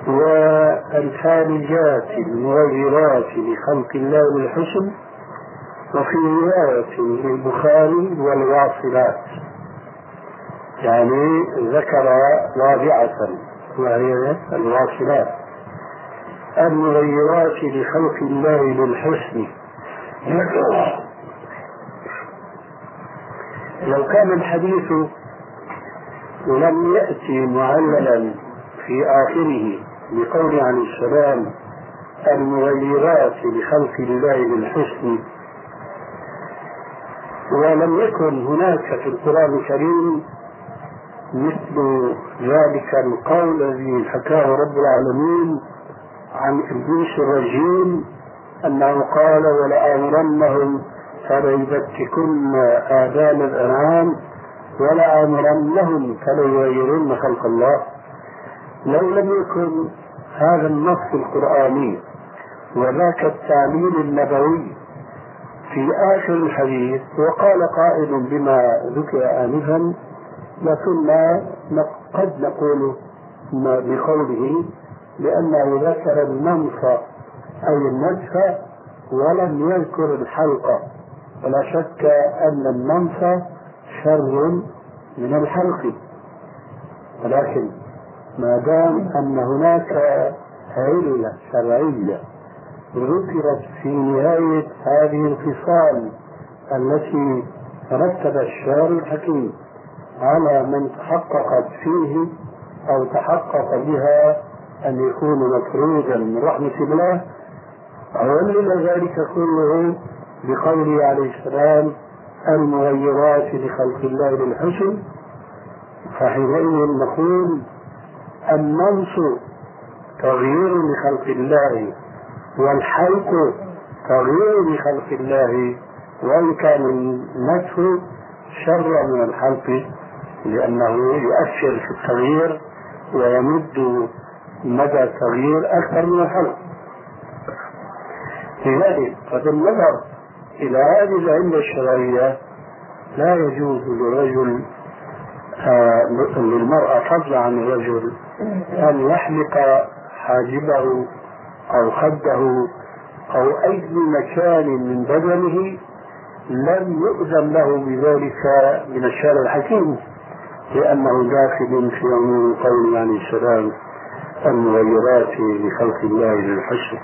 والخارجات المغيرات لخلق الله بالحسن وفي رواية للبخاري والواصلات. يعني ذكر رابعة وهي الواصلات. المغيرات لخلق الله للحسن. لو كان الحديث لم يأتي معللا في آخره بقول عن السلام المغيرات لخلق الله للحسن ولم يكن هناك في القرآن الكريم مثل ذلك القول الذي حكاه رب العالمين عن إبليس الرجيم أنه قال ولآمرنهم فليبتكن آذان الأنعام ولآمرنهم فليغيرن خلق الله. لو لم يكن هذا النص القرآني وذاك التعليل النبوي في آخر الحديث وقال قائل بما ذكر آنفا لكنا قد نقول بقوله لأنه ذكر النمص أي النجف ولم يذكر الحلقة ولا شك أن النمص شر من الحلق. ولكن ما دام أن هناك علة شرعية ذكرت في نهاية هذه الخصال التي رتب الشارع الحكيم على من تحققت فيه أو تحقق بها أن يكون مفروضا من رحمة الله علل ذلك كله بقوله عليه السلام المغيرات لخلق الله للحسن. فحينئذ نقول النمص تغيير لخلق الله والحلق تغيير لخلق الله وإن كان النتف شر من الحلق لأنه يؤثر في التغيير ويمد مدى التغيير أكثر من الحلق. لذلك فبالنظر إلى هذه العلة الشرعية لا يجوز للرجل آه للمرأة فضلا عن الرجل أن يحلق حاجبه أو خده أو أي مكان من بدنه لم يؤذن له بذلك من الشارع الحكيم لأنه داخل في عموم قول عليه السلام المغيرات لخلق الله للحسن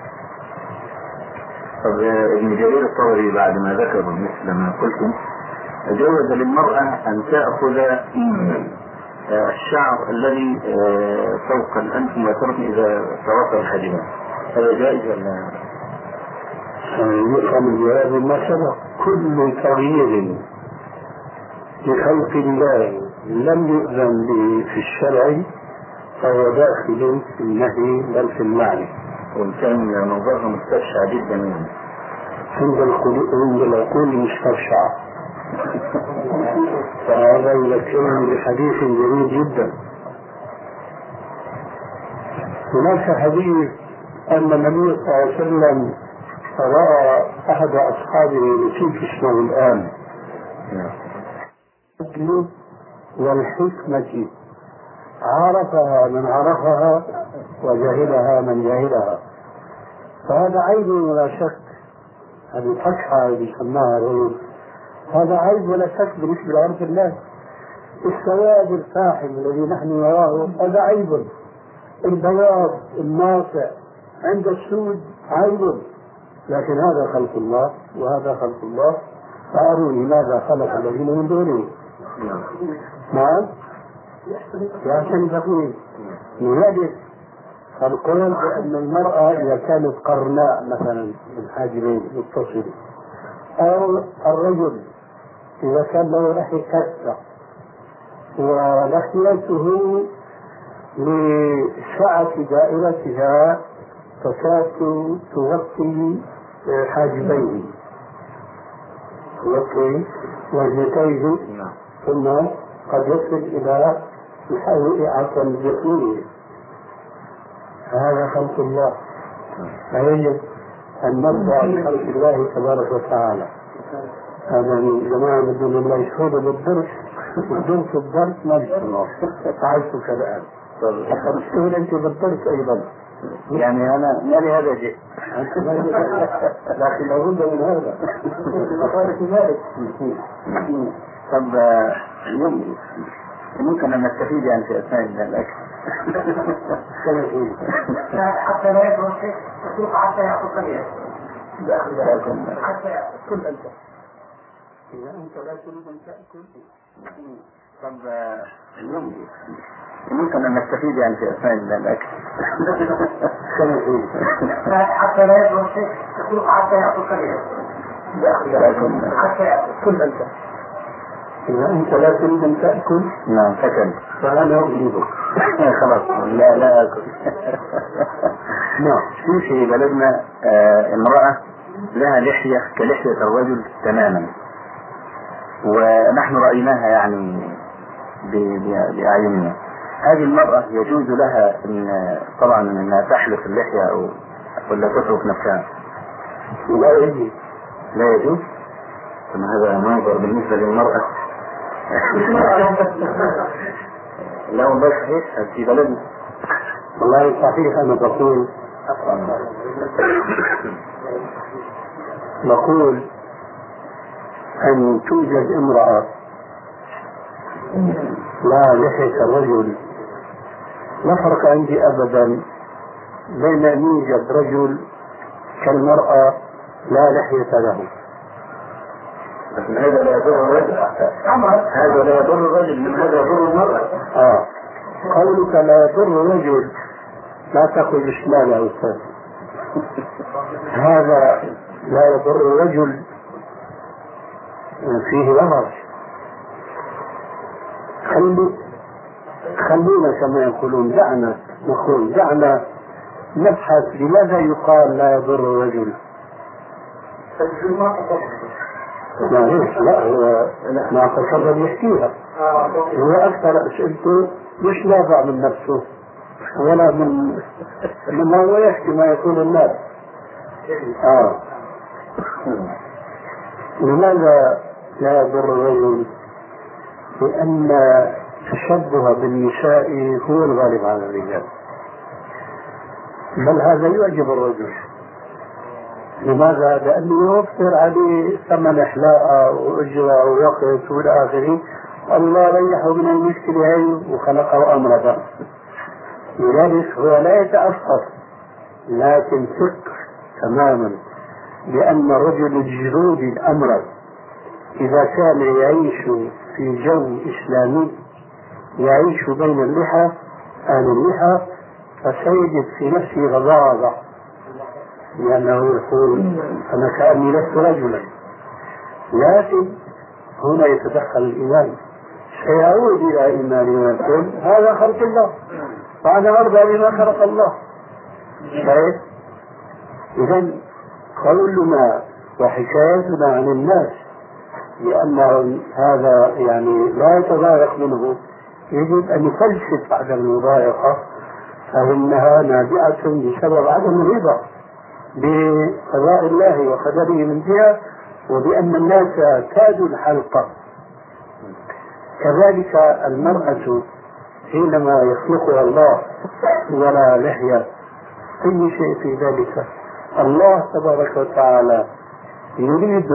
طب ابن جرير الطبري بعد ما ذكر مثل ما قلتم جوز للمرأة أن تأخذ الشعر الذي فوق الأنف وترك إذا توقع الحجمة. هذا جائز ولا؟ يفهم بهذا ما سبق. كل تغيير لخلق الله لم يؤذن به في الشرع فهو داخل في النهي بل في المعنى. وإن كان منظرها مستبشع جدا. يعني عند العقول عند العقول مستبشعة هذا يذكرني بحديث جميل جدا. هناك حديث أن النبي صلى الله عليه وسلم رأى أحد أصحابه نسيت اسمه الآن. والحكمة عرفها من عرفها وجهلها من جهلها. فهذا عيب ولا شك. هذه الفتحة اللي سماها الرجل. هذا عيب ولا شك بالنسبة لعرف الناس السواد الفاحم الذي نحن نراه هذا عيب. البياض الناصع عند السود عيب. لكن هذا خلق الله وهذا خلق الله. فأروني ماذا خلق الذين من دونه. نعم. عشان تقول لذلك فالقول بأن المرأة إذا كانت قرناء مثلا من حاجبين متصل أو الرجل إذا كان له لحية كثة ولحيته لسعة دائرتها تكاد تغطي حاجبيه تغطي وجهتيه. ثم قد يصل إلى الحقيقة الجسمية هذا خلق الله. فيجب أن نرضى بخلق الله تبارك وتعالى. هذا من جماعة بدون الله يشهدوا بالدرس والدرس الدرس ما بيشتغل فعلتك الآن تشتغل أنت بالدرس أيضا يعني أنا مالي هذا شيء؟ لكن لابد من هذا. مخالف ذلك. طب ممكن أن نستفيد يعني في أثناء الأكل. حتى لا يكون شيء. حتى يأخذ قليلا حتى يأخذ كل أنت إذا أنت لا تريد أن تأكل طب ممكن أن نستفيد يعني في أثناء الأكل. حتى لا يكون شيء حتى يأخذ قليلا حتى يأخذ كل أنت. إذا أنت لا تريد أن تأكل نعم فكل فأنا أجيبك خلاص لا لا أكل. نعم. في في بلدنا آه امرأة لها لحية كلحية الرجل تماما. ونحن رأيناها يعني بأعيننا. هذه المرأة يجوز لها إن طبعا إنها تحلق اللحية أو ولا تترك نفسها. لا يجوز. لا يجوز؟ ثم هذا منظر بالنسبة للمرأة. لا والله صحيح. في بلدنا والله صحيح أنا بقول نقول أن توجد امرأة لا لحية الرجل. لا فرق عندي أبدا بين أن يوجد رجل كالمرأة لا لحية له. لكن هذا لا يضر الرجل. هذا لا يضر الرجل من هذا يضر المرأة. آه. قولك لا يضر الرجل لا تقل بشمال يا أستاذ. هذا لا يضر الرجل. فيه لغط خلو خلونا كما يقولون دعنا نقول دعنا نبحث لماذا يقال لا يضر الرجل. ليش لا هو ما تصرف يحكيها. هو أكثر اسئلته مش نافع من نفسه ولا من لما هو يحكي ما يقول الناس. آه. لماذا لا يضر الرجل؟ لأن التشبه بالنساء هو الغالب على الرجال. بل هذا يعجب الرجل. لماذا؟ لأنه يوفر عليه ثمن إحلاء وأجرة ووقت وإلى آخره. الله ريحه من المشكلة هي وخلقه أمرا لذلك هو لا يتأثر لكن ثق تماما. بأن الرجل الجرودي الأمرد إذا كان يعيش في جو إسلامي يعيش بين اللحى أهل اللحى فسيجد في نفسه غضاضة. لأنه يقول أنا كأني لست رجلا. لكن هنا يتدخل الإيمان. سيعود إلى إيمان ويقول هذا خلق الله وأنا أرضى بما خلق الله. شايف؟ إذا قولنا وحكايتنا عن الناس لأن هذا يعني لا يتضايق منه. يجب أن يفلسف عدم المضايقة فإنها نابعة بسبب عدم الرضا بقضاء الله وقدره من جهة وبأن الناس كادوا الحلقة. كذلك المرأة حينما يخلقها الله ولا لحية أي شيء في ذلك؟ الله تبارك وتعالى يريد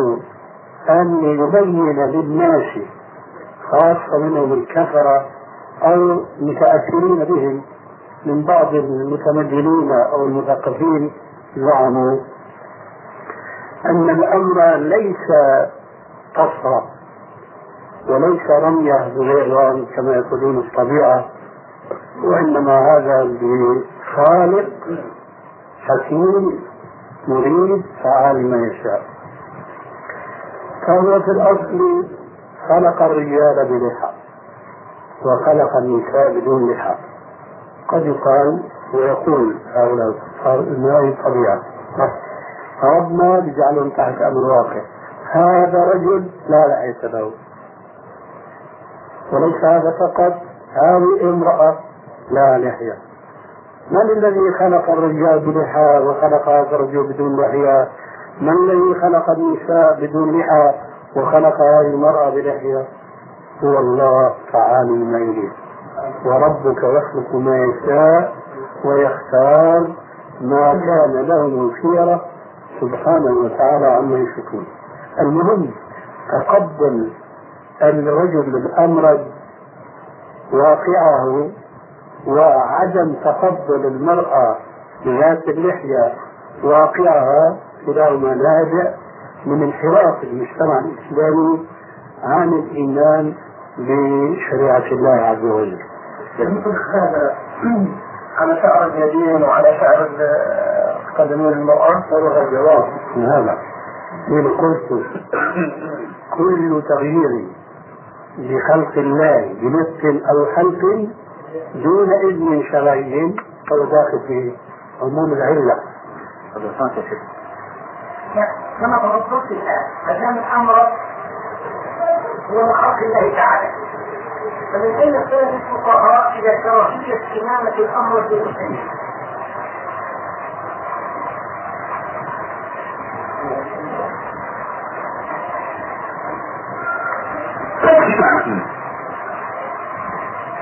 أن يبين للناس خاصة منهم الكفرة أو متأثرين بهم من بعض المتمدنين أو المثقفين زعموا أن الأمر ليس قصرا وليس رمية بغير كما يقولون الطبيعة وإنما هذا بخالق حكيم مريد فعال ما يشاء. فهو في الأصل خلق الرجال بلحى وخلق النساء بدون لحى. قد يقال ويقول هؤلاء ما هي الطبيعة. ربنا بجعلهم تحت أمر واقع. هذا رجل لا لحية له. وليس هذا فقط هذه امرأة لا لحية. من الذي خلق الرجال بلحى وخلق هذا الرجل بدون لحية؟ من الذي خلق النساء بدون لحى وخلق هذه المرأة بلحية؟ هو الله تعالى ما يريد وربك يخلق ما يشاء ويختار ما كان لهم الخيرة سبحانه وتعالى عما يشركون. المهم تقبل الرجل الأمرد واقعه وعدم تقبل المرأة ذات اللحية واقعها كلاهما نابع من انحراف المجتمع الإسلامي عن الإيمان بشريعة الله عز وجل. هذا على شعر اليدين وعلى شعر قدمين المرأة صدق الجواب هذا من قلت كل تغيير لخلق الله بنفس أو خلق دون إذن شرعي فهو داخل في عموم العلة. كما تفضلت الآن ما الأمر هو خلق الله تعالى. فمن أين اختلف الفقهاء إلى كراهية إمامة الأمر في المسلمين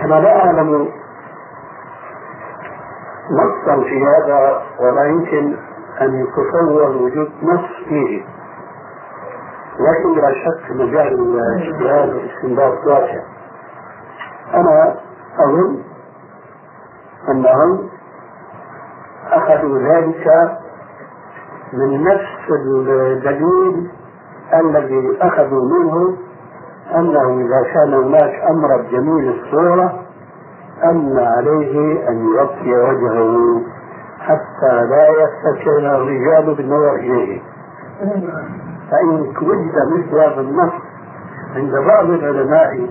أنا لا أعلم. نصا في هذا ولا يمكن أن يتصور وجود نص فيه. لكن بلا شك مجال الاجتهاد والاستنباط واسع أنا أظن أنهم أخذوا ذلك من نفس الدليل الذي أخذوا منه أنه إذا كان هناك أمر جميل الصورة أن عليه أن يغطي وجهه. حتى لا يفتكر الرجال بالنظر إليه فإن وجد مثل هذا النص عند بعض العلماء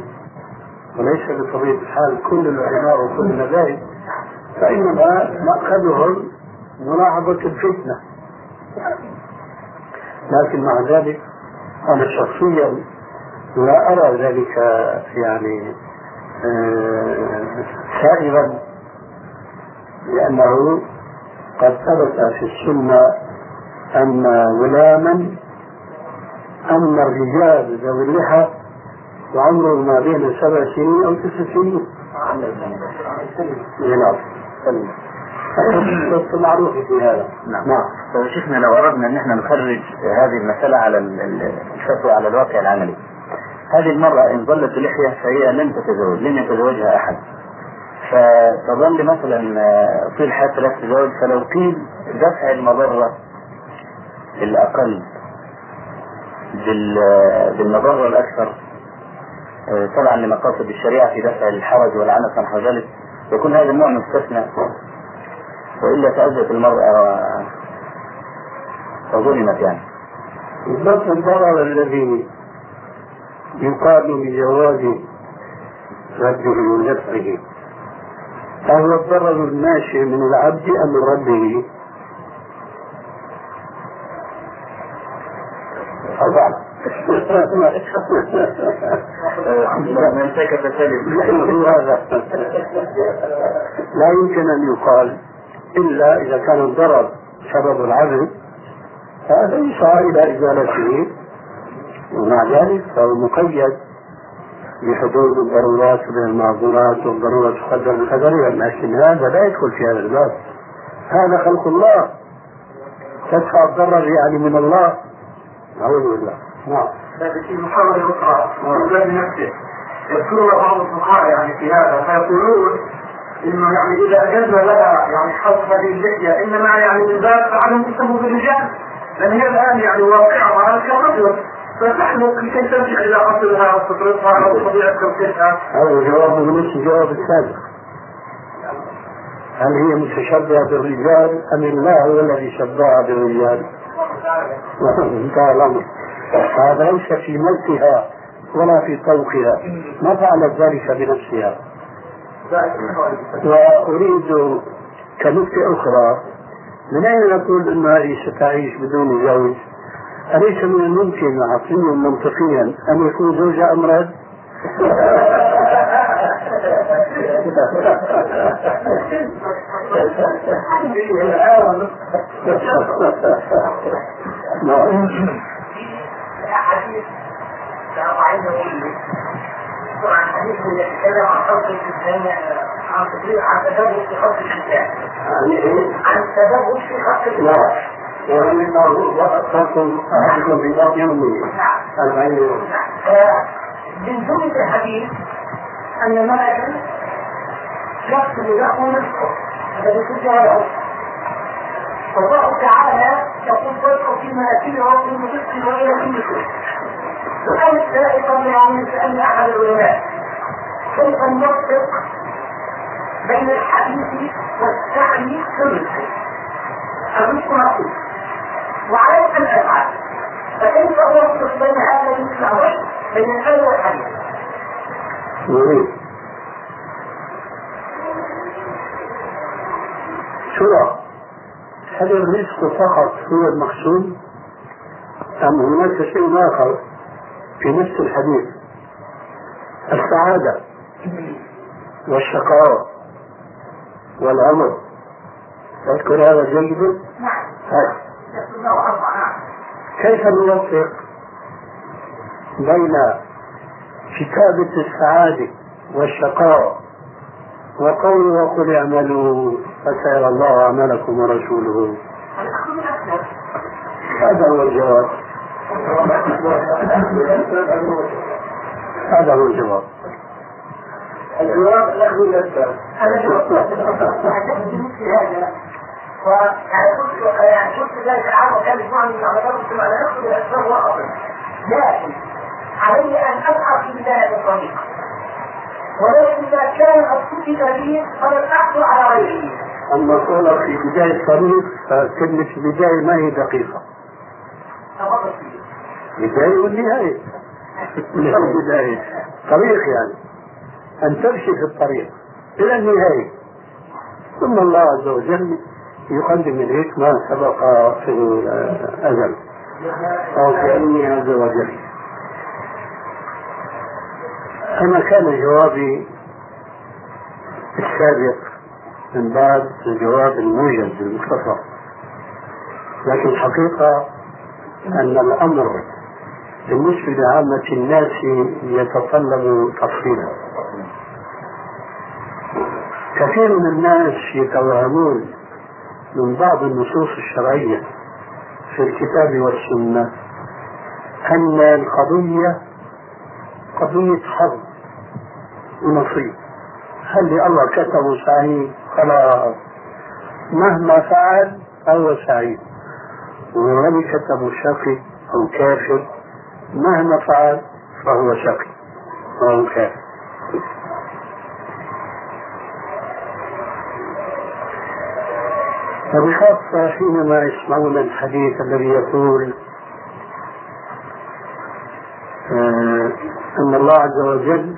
وليس بطبيعة الحال كل العلماء وكل المذاهب فإنما مأخذهم ملاحظة الفتنة. لكن مع ذلك أنا شخصيا لا أرى ذلك يعني سائغا آه، لأنه قد ثبت في السنة أن غلاما أن الرجال ذوي اللحى وعمرهم ما بين سبع سنين أو تسع سنين. نعم. بس معروف في هذا. نعم. نعم. طيب شيخنا لو أردنا أن إحنا نخرج هذه المسألة على الفتوى على الواقع العملي. هذه المرأة إن ظلت بلحية فهي لن تتزوج لن يتزوجها أحد فتظل مثلا آه، طول حياتها لا تتزوج فلو قيل دفع المضرة الأقل بالمضرة الأكثر آه، طبعا لمقاصد الشريعة في دفع الحرج والعنف ونحو ذلك يكون هذا النوع مستثنى وإلا تأذت المرأة وظلمت يعني. بالضبط الضرر الذي يقال بجواز رده ونفعه فهو الضرر الناشئ من العبد أم من ربه من سكت لا يمكن أن يقال إلا إذا كان الضرر سبب العزل فهذا يسعى إلى إزالته. ومع ذلك فهو مقيد. بحدود الضرورات من المعذورات والضرورة تقدر بقدرها لكن هذا لا يدخل في هذا الباب. هذا خلق الله. تدفع الضرر يعني من الله. أعوذ بالله. نعم. في محاولة أخرى من نفسه يذكرون بعض الفقهاء يعني في هذا فيقولون إنه يعني إذا اجزنا لها يعني حذف هذه اللحية إنما يعني من باب عدم تسمى بالرجال لأن هي الآن يعني واقعها على كرجل فتحلق لكي ترجع إلى أصلها وفطرتها أو طبيعة. هذا الجواب بنفس الجواب السابق. هل هي متشبهة بالرجال أم الله هو الذي شبهها بالرجال؟ انتهى الامر. هذا ليس في ملكها ولا في طوقها ما فعلت ذلك بنفسها وأريد كنكتة أخرى من أين نقول أن هذه ستعيش بدون زوج؟ أليس من الممكن عقليا منطقيا أن يكون زوجها أمراض؟ نعم عن حديث يتكلم عن حب الانسان عن عن في خلق الانسان عن تدبر في خلق الانسان من جملة الحديث أن ملكا يقتل له نفسه الذي كتب له فالله تعالى يقول فوق في مناكبه وفي المسك وإلى كل شيء سؤال سائقا يعني سألنا أحد العلماء كيف نوفق بين الحديث والسعي في الرزق مطلوب وعليك أن أفعل. فكيف أوفق بين هذا المسمع بين الآية والحديث؟ شو هل الرزق فقط هو المقصود أم هناك شيء آخر في نفس الحديث؟ السعادة والشقاوة والأمر تذكر هذا جيدا؟ نعم. كيف نوفق بين كتابة السعادة والشقاوة وقوله وقل اعملوا فسيرى الله عملكم ورسوله؟ هذا هو الجواب. هذا هو الجواب. الجواب له لذة هذا هذا ويعني قلت يعني قلت ذلك العام وكان يسمعني من على ثم أنا نفسي بالاسباب واقف لكن علي ان ابحث في بدايه الطريق ولكن اذا كان قد كتب لي فلن احصل على غيره أما قولك في بداية الطريق فكلمة البداية ما هي دقيقة؟ تفضل فيه بداية. والنهاية البداية طريق يعني. أن تمشي في الطريق إلى النهاية. ثم الله عز وجل يقدم إليك ما سبق في الأزل. أو في علمه عز وجل. أنا كان جوابي السابق من باب الجواب الموجز المختصر لكن الحقيقة أن الأمر بالنسبة لعامة الناس يتطلب تفصيلا. كثير من الناس يتوهمون من بعض النصوص الشرعية في الكتاب والسنة أن القضية قضية حظ ونصيب. هل الله كتبه سعيد؟ خلاص مهما فعل فهو سعيد. ولم كتبه شقي أو كافر مهما فعل فهو شقي. أو كافر. وبخاصة حينما يسمعون الحديث الذي يقول آه أن الله عز وجل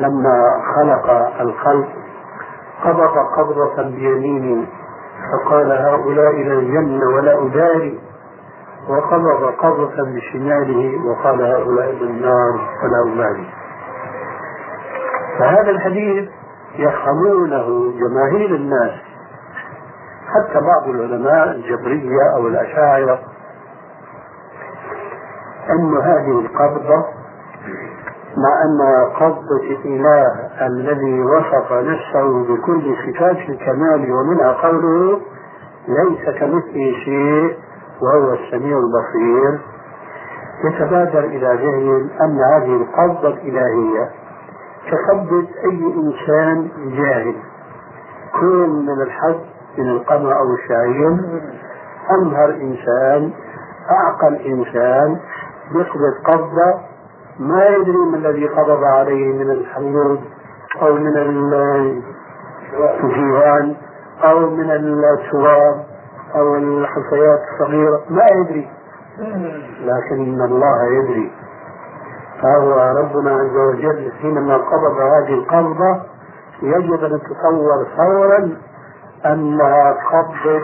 لما خلق الخلق قبض قبضة بيمينه فقال هؤلاء إلى الجنة ولا أداري وقبض قبضة بشماله وقال هؤلاء النار فلا أبالي فهذا الحديث يفهمونه جماهير الناس حتى بعض العلماء الجبرية أو الأشاعرة أن هذه القبضة مع أن قبضة الإله الذي وصف نفسه بكل صفات الكمال ومنها قوله ليس كمثله شيء وهو السميع البصير يتبادر إلى ذهن أن هذه القبضة الإلهية كقبضة أي إنسان جاهل. كون من الحظ من القمع أو الشعير أمهر إنسان أعقل إنسان يقبض قبضة ما يدري ما الذي قبض عليه من الحمود أو من الجيران أو من التراب أو الحصيات الصغيرة ما يدري. لكن الله يدري. فهو ربنا عز وجل حينما قبض هذه القبضة يجب أن تتصور فورا أنها قبضة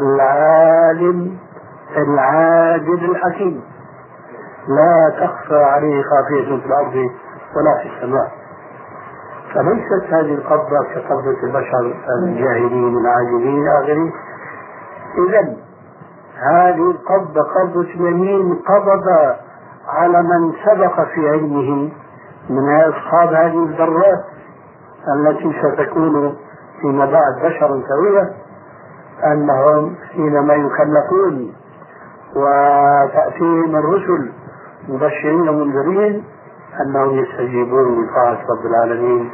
العالم العاجل الحكيم. لا تخفى عليه خافية في الأرض ولا في السماء. فليست هذه القبضة كقبضة البشر الجاهلين العاجلين إلى آخره إذا هذه القبضة قبضة يمين قبض على من سبق في علمه من أصحاب هذه الذرات التي ستكون فيما بعد بشرا سويا أنهم حينما يكلفون وتأتيهم الرسل مبشرين ومنذرين أنهم يستجيبون لطاعة رب العالمين.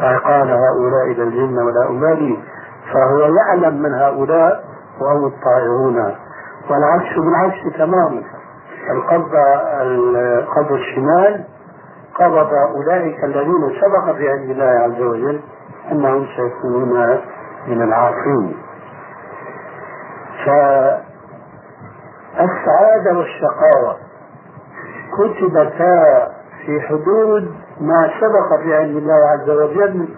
فقال هؤلاء إلى الجنة ولا أبالي فهو يعلم من هؤلاء وهم الطائعون. والعكس بالعكس تماما. القبض القبض الشمال قبض أولئك الذين سبق في علم الله عز وجل أنهم سيكونون من العاصين. فالسعادة والشقاوة كتبتا في حدود ما سبق في علم الله عز وجل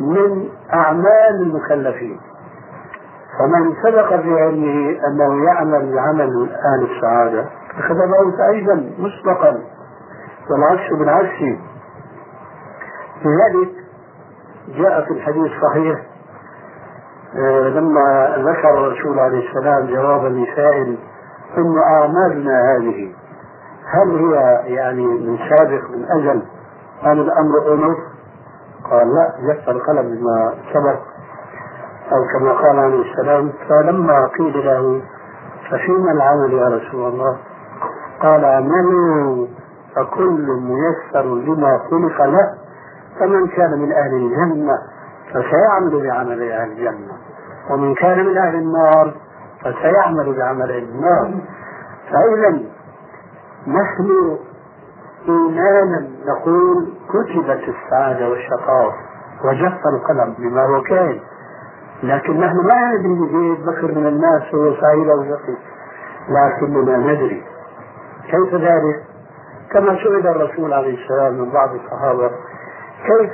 من أعمال المكلفين. فمن سبق في علمه أنه يعمل عمل أهل السعادة أخذ الموت أيضا مسبقا والعكس بالعكس. لذلك جاء في الحديث الصحيح آه، لما ذكر الرسول عليه السلام جوابا لسائل أن أعمالنا هذه. هل هي يعني من سابق من أجل كان الأمر أنف قال لا جف القلم بما سبق. أو كما قال عليه السلام فلما قيل له ففيما العمل يا رسول الله؟ قال اعملوا فكل ميسر لما خلق له فمن كان من أهل الجنة فسيعمل بعمل أهل الجنة. ومن كان من أهل النار فسيعمل بعمل أهل النار. فإذا نحن إيمانا نقول كتبت السعادة والشقاوة وجف القلم بما هو كائن لكن نحن ما ندري زيد بكر من الناس هو سعيد أو لكننا ندري. كيف ذلك؟ كما سئل الرسول عليه السلام من بعض الصحابة كيف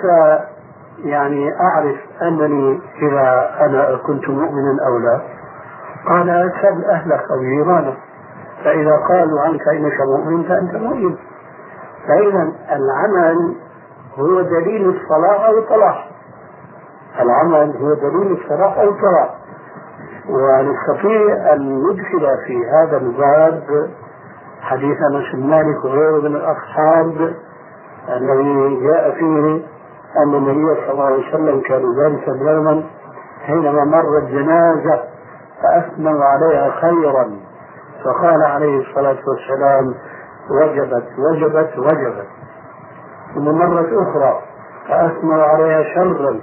يعني أعرف أنني إذا أنا كنت مؤمنا أو لا؟ قال اسأل أهلك أو جيرانك. فإذا قالوا عنك إنك مؤمن فأنت مؤمن. فإذا العمل هو دليل الصلاح أو الطلاح العمل هو دليل الصلاح أو الطلاح ونستطيع أن ندخل في هذا الباب حديث أنس بن مالك وغيره من الأصحاب الذي جاء فيه أن النبي صلى الله عليه وسلم كان ذلك يوما حينما مرت جنازة فأثنوا عليها خيرا. فقال عليه الصلاة والسلام وجبت وجبت وجبت. ثم مرة أخرى فأثنوا عليها شرا.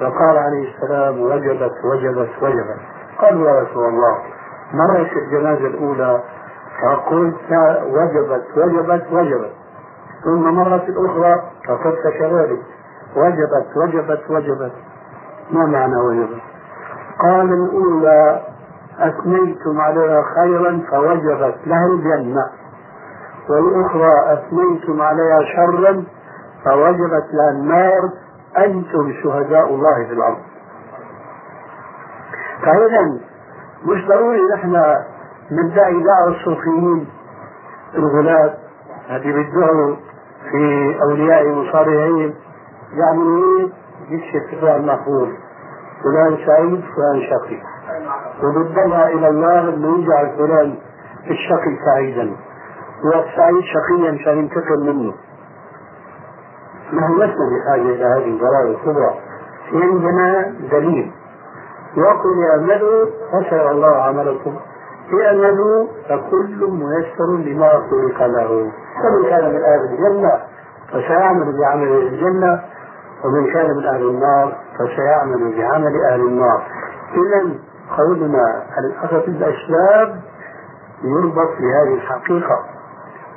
فقال عليه السلام وجبت وجبت وجبت. قال يا رسول الله مرت الجنازة الأولى فقلت وجبت وجبت وجبت. ثم مرت الأخرى فقلت كذلك. وجبت وجبت وجبت. ما معنى وجبت؟ قال الأولى أثنيتم عليها خيرا فوجبت لها الجنة. والأخرى أثنيتم عليها شرا فوجبت لها النار. أنتم شهداء الله في الأرض. فإذا مش ضروري نحن ندعي دعوة الصوفيين الغلاة. هذه بيدعوا في أولياء وصالحين يعملوا إيه؟ يكشف اتفاق المحفوظ فلان سعيد فلان شقي. وبالضمع إلى الله أنه يجعل فلان الشقي سعيدا. والسعيد شقيا عشان ينتقم منه نحن لسنا بحاجة إلى هذه القرار الكبرى. عندنا دليل. وقل اعملوا فسيرى الله عملكم اعملوا فكل ميسر لما خلق له فمن كان من أهل الجنة فسيعمل بعمل الجنة ومن كان من أهل النار فسيعمل بعمل أهل النار. اذا قولنا الاخذ الأسباب يربط بهذه الحقيقة.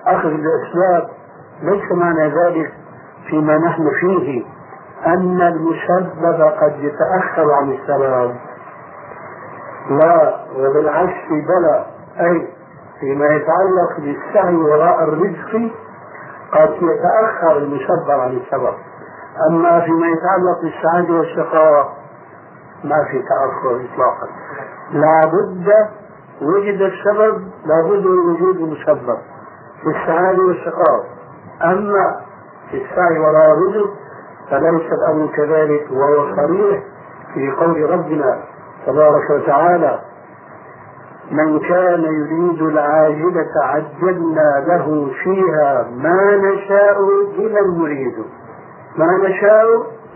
أخذ الأسباب ليس معنى ذلك فيما نحن فيه أن المسبب قد يتأخر عن السبب لا وبالعكس بلى أي فيما يتعلق بالسعي وراء الرزق قد يتأخر المسبب عن السبب أما فيما يتعلق بالسعادة والشقاوة ما في تأخر إطلاقا. لا بد وجد السبب لا بد من وجود المسبب في السعادة والشقاوة. أما في السعي وراء الرزق فليس الأمر كذلك وهو صريح في قول ربنا تبارك وتعالى من كان يريد العاجلة عجلنا له فيها ما نشاء لمن نريد. ما نشاء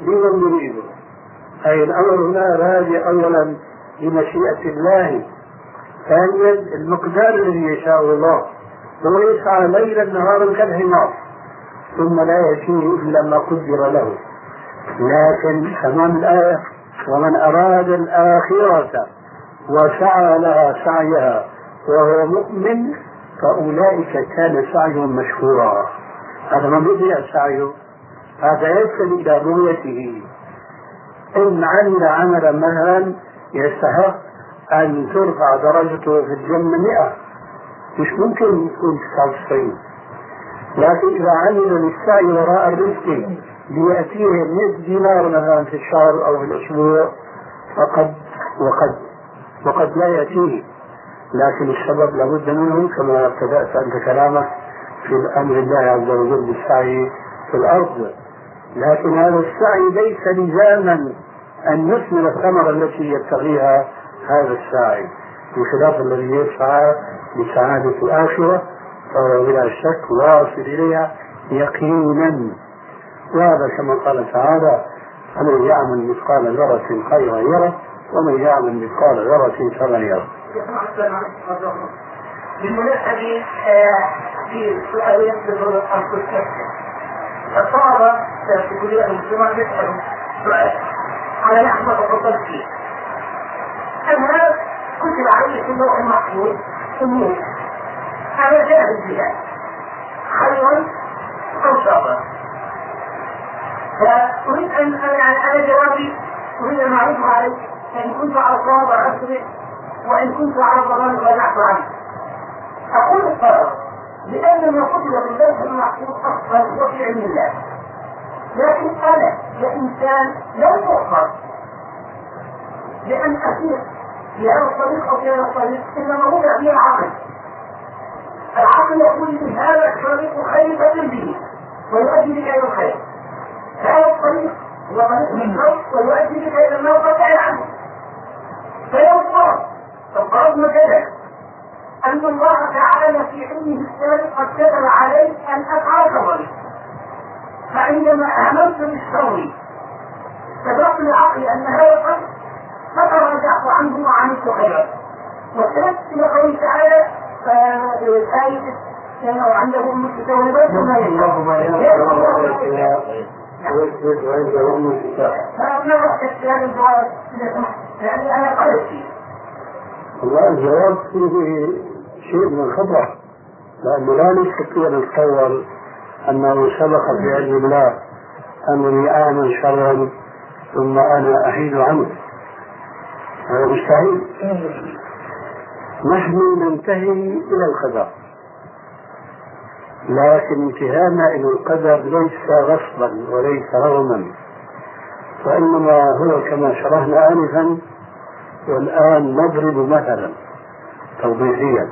لمن نريد. أي الأمر هنا راجع أولا لمشيئة الله. ثانيا المقدار الذي يشاء الله. هو يسعى ليلا نهارا كالحمار. ثم لا يأتيه إلا ما قدر له. لكن تمام الآية. ومن أراد الآخرة وسعى لها سعيها وهو مؤمن فأولئك كان سعيهم مشكورا. هذا من بدأ سعيه هذا يصل إلى رؤيته إن عمل عملا مثلا يستحق أن ترفع درجته في الجنة مئة. مش ممكن يكون 99 لكن إذا عمل للسعي وراء الرزق ليأتيه 100 دينار مثلا في الشهر أو في الأسبوع فقد وقد وقد لا يأتيه لكن السبب لابد منه كما ابتدأت أنت كلامك في أمر الله عز وجل بالسعي في الأرض. لكن هذا السعي ليس لزاما أن يثمر الثمرة التي يبتغيها هذا الساعي بخلاف الذي يسعى لسعادة الآخرة فهو بلا شك واصل إليها يقينا. وهذا كما قال تعالى فمن يعمل مثقال ذرة خيرا يره ومن يعمل مثقال ذرة شرا يره. بالمناسبة في سؤال يسأل عن كل الطلبة في كلية المسلمات يسألوا سؤال. على نحو تفضل فيه. أنا كتب علي في اللوح المحفوظ أمور. هذا جاء بالبلاد خيرا أو شرا فأريد أن أنا جوابي أريد أن عليك فإن كنت على الصواب أصبر وإن كنت على الضلال رجعت عنه. أقول الطلب لأن ما كتب باللوح المحفوظ أصلا وفي علم الله. لكن أنا كإنسان لا يؤخر لأن أسير في هذا الطريق أو في هذا الطريق إنما وضع فيه العقل. العقل يقول لي هذا الطريق خير به ويؤدي بك إلى الخير. هذا الطريق هو طريق الشر ويؤدي بك إلى النار فابتعد عنه. فافترضنا كذا أن الله تعالى في علمه السابق قد كتب علي أن أفعل كذلك فعندما آمنت بالشر فدرت لعقلي أن هذا الأمر فتراجعت عنه وعملت خيرا واختلفت إلى قوله تعالى فالآية كانوا عندهم متساويات وما فأنا رحت اختيار الجواب يعني أنا قلت فيه والله الجواب فيه شيء من الخطأ لأنه لا نستطيع نتصور أنه سبق في علم الله أنني آمن شرا ثم أنا أحيد عنه هذا مستحيل. نحن ننتهي إلى القدر. لكن انتهانا إلى القدر ليس غصبا وليس رغما وإنما هو كما شرحنا آنفا والآن نضرب مثلا توضيحيا.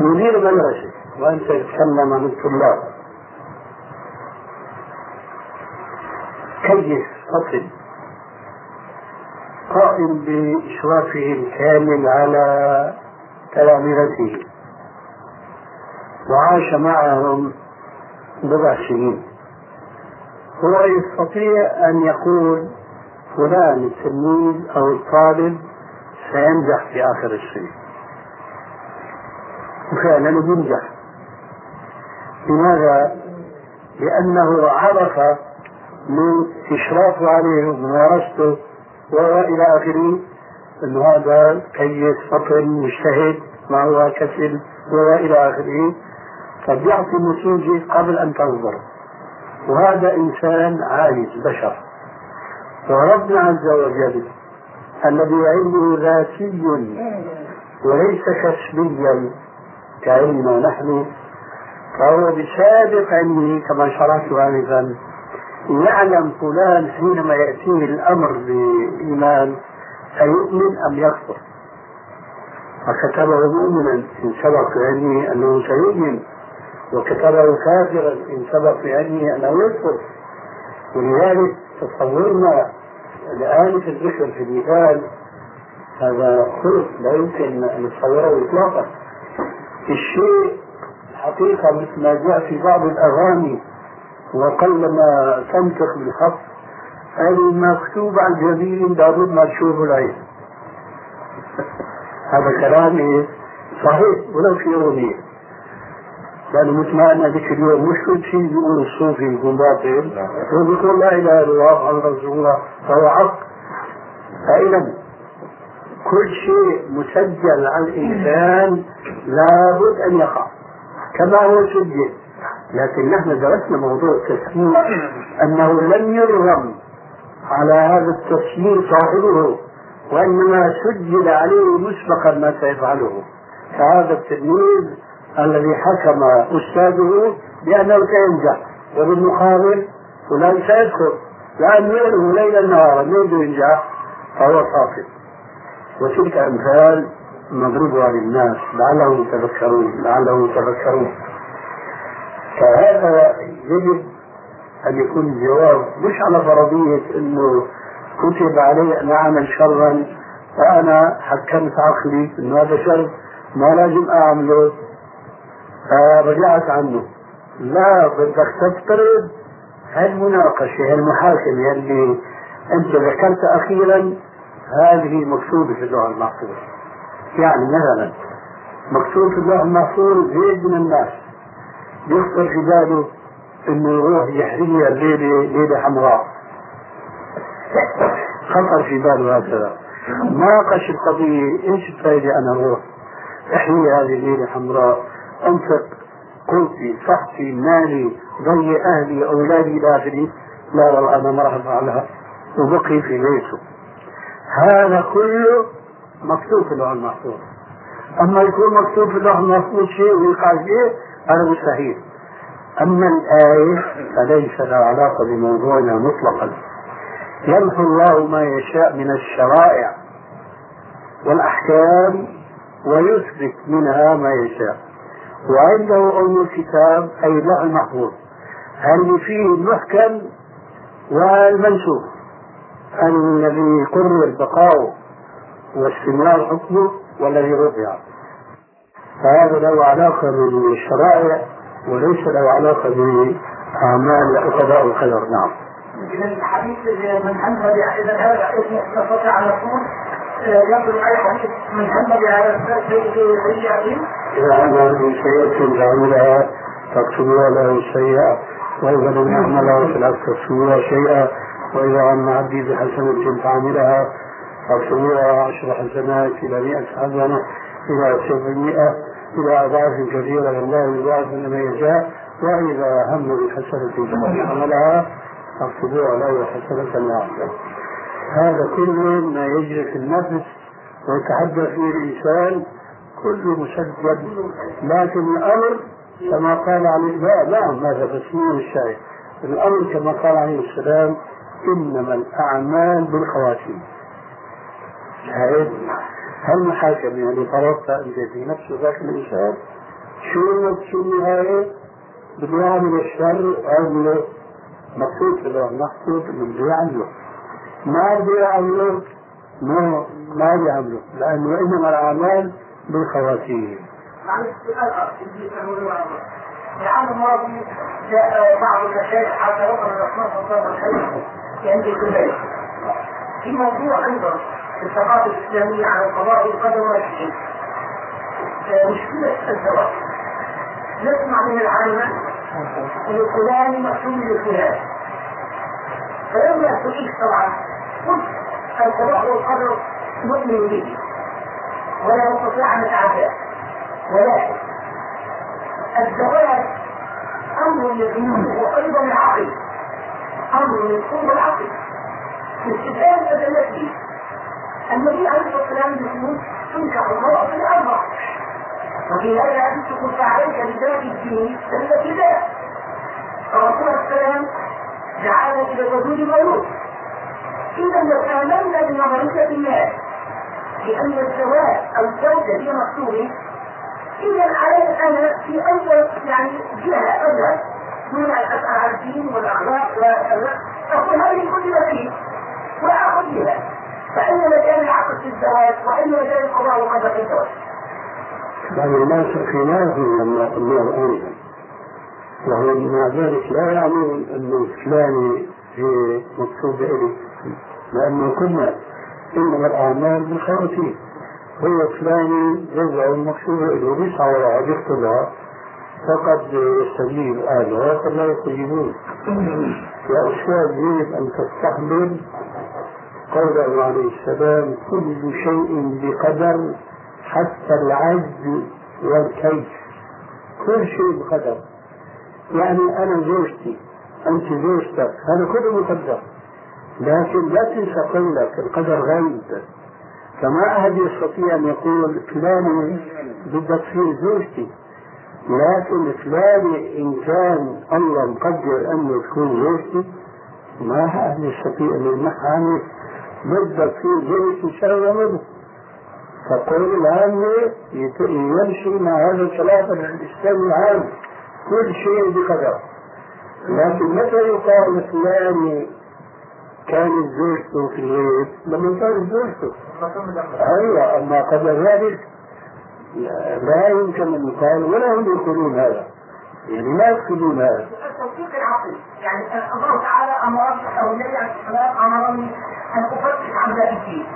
مدير مدرسة وأنت تتكلم عن الطلاب. كيف فصل قائم بإشرافه الكامل على تلامذته وعاش معهم بضع سنين. هو يستطيع أن يقول فلان التلميذ أو الطالب سينجح في آخر السنة وفعلا ينجح. لماذا؟ لأنه عرف من إشرافه عليه وممارسته وإلى آخره أن هذا كيس فطن مجتهد ما هو كسل وإلى آخره. قد يعطي النتيجة قبل أن تنظر. وهذا إنسان عاجز بشر. وربنا عز وجل الذي علمه ذاتي وليس كسبيا كعلمنا نحن. فهو بسابق علمه كما شرحت آنفا يعلم فلان حينما يأتيه الأمر بإيمان أيؤمن أم يكفر. فكتبه مؤمنا إن سبق علمه أنه سيؤمن. وكتبه كافرا إن سبق علمه أنه يكفر ولذلك تصورنا الآن في الذكر في المثال هذا خلق لا يمكن أن نتصوره إطلاقا. الشيء حقيقة مثل ما جاء في بعض الأغاني وقلما تنطق بالخط المكتوب على الجبين لابد ما تشوف العين. هذا كلام؟ صحيح ولو في أغنية مثل ما أنا ذيك اليوم مش كل شيء بيقول الصوفي يكون باطل هو بيقول لا إله إلا الله محمد رسول الله. فهو حق. فإذا كل شيء مسجل على الإنسان لابد أن يقع. كما هو سجل. لكن نحن درسنا موضوع التسجيل أنه لم يرغم على هذا التسجيل صاحبه وإنما سجل عليه مسبقا ما سيفعله. كهذا التلميذ الذي حكم أستاذه بأنه سينجح. وبالمقابل فلان سيدخل. لأن يعلم ليلا نهارا من ينجح فهو ساقط وتلك أمثال نضربها للناس لعلهم يتذكرون لعلهم يتذكرون. فهذا يجب أن يكون الجواب مش على فرضية أنه كتب علي أن أعمل شرا فأنا حكمت عقلي أنه هذا شر ما لازم أعمله. فرجعت عنه. لا بدك تفترض هالمناقشة هالمحاكمة اللي أنت ذكرت أخيرا هذه مكتوبة في اللوح المحفوظ. يعني مثلا مكتوب في اللوح المحفوظ زيد من الناس. يخطر في باله إنه يروح يحرقها الليلة ليلة حمراء. خطر في باله هكذا. ناقش القضية إيش الفائدة أنا أروح احيي هذه الليلة حمراء؟ أنفق قوتي صحتي مالي ضي أهلي أولادي إلى اخره لا والله أنا ما راح أفعلها. وبقي في بيته. هذا كله مكتوب في اللوح المحفوظ. أما يكون مكتوب في اللوح المحفوظ شيء ويقع شيء هذا مستحيل أما الآية فليس لها علاقة بموضوعنا مطلقا. يمحو الله ما يشاء من الشرائع والأحكام ويثبت منها ما يشاء. وعنده أم الكتاب أي اللوح المحفوظ اللي فيه المحكم والمنسوخ الذي قرر بقاؤه واستمرار حكمه والذي رفع. فهذا له علاقة بالشرائع وليس له علاقة بأعمال القضاء والقدر نعم. الحديث من حمد إذا هذا اسم نستطيع أن نقول ينظر أي حديث من حمد على سيئة إذا عمل بسيئة فعملها فاكتبوها له سيئة وإذا لم يعملها فلا تكتبوها شيئا وإذا عم عبدي بحسنة فعملها فاكتبوها عشر حسنات إلى مئة حسنة إلى سبعمائة إلى أضعاف كثيرة والله يضاعف من يشاء وإذا هم بحسنة فعملها فاكتبوها له حسنة واحدة هذا كله ما يجري في النفس ويتحدث فيه الإنسان كله مسجل لكن الأمر كما قال عليه لا نعم هذا تسمية الشاي الأمر كما قال عليه السلام إنما الأعمال بالخواتيم. شاهد؟ هالمحاكمة يعني فرضتها أنت في نفس ذاك الإنسان شو شو النهاية بده يعمل الشر عمله مقصود كده مقصود انه بده يعمله ما بده يعمله ما ما بيعمله لأنه إنما الأعمال بالخواتيم. معلش العام الماضي جاء بعض المشايخ حتى وصل الرحمن صلى الله عليه وسلم عندي كلية في موضوع أيضا في الثقافة الإسلامية عن القضاء والقدر والشيء مشكلة الزواج نسمع من العامة أن فلان مقسوم لفلان فلما سئلت طبعا قلت القضاء والقدر نؤمن به. ولا نستطيع أن نتعداه ولكن الزواج أمر يقين وأيضا العقل أمر من قوه العقل باستفهام ادلته النبي عليه الصلاة والسلام يقول تنكح المراه في الاربع وفي هذا الحديث يقول فعليك بذات الدين فهي كذا الرسول عليه السلام دعانا إلى الرجل مولود. اذا لو آمنا بنظرية الناس لأن الزواج أو الزوجة هي مقصوده إذا علي أنا في أول يعني جهة دون أن أسأل عن الدين والأخلاق أقول هذه كل وسيلة وأخذ بها. فأين مكان العقد في الزواج وأين مكان القضاء والقدر في الزواج؟ بعض الناس خلاف لما الله الآن وهو مع ذلك لا يعني أنه فلان مقصود إلي لأنه كنا إنما الأعمال بالخواتيم هو فلاني جزء المقصود له بيسعى وراء يقتلها فقد يستجيب أهلها وقد لا يستجيبون. يا أستاذ يجب أن تستحضر قوله عليه السلام كل شيء بقدر حتى العجز والكيف. كل شيء بقدر. يعني أنا زوجتي أنت زوجتك هذا كله مقدر. لكن لا تنسى قولك القدر غيب فما أحد يستطيع أن يقول فلان بدك تصير زوجتي. لكن فلان إن كان الله مقدر أنه تكون زوجتي ما أحد يستطيع أن يمنعها بدك تصير زوجتي شهر منه فقول العامة يمشي مع هذا الكلام الإسلامي العام. كل شيء بقدر. لكن متى يقال فلان كانت زوجته في الغيب لما كانت زوجته أيوه اما قبل ذلك لا يمكن ان يقال ولا هم يقولون هذا يعني لا يقصدون هذا التوفيق العقلي يعني الله تعالى امرني أو النبي عليه السلام امرني ان افتش عن الدين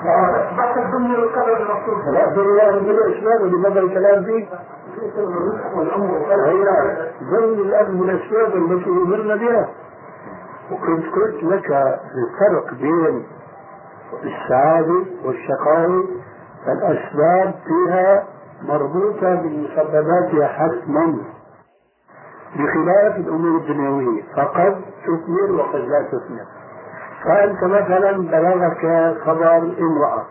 بس الدنيا والقدر المقصود لا الدنيا بالاسلام لماذا الكلام فيه؟ هي ضمن الامر الاسباب التي امرنا بها وكنت قلت لك الفرق بين السعادة والشقاوة الأسباب فيها مربوطة بمسبباتها حتما بخلاف الأمور الدنيوية فقد تثمر وقد لا تثمر. فأنت مثلا بلغك خبر امرأة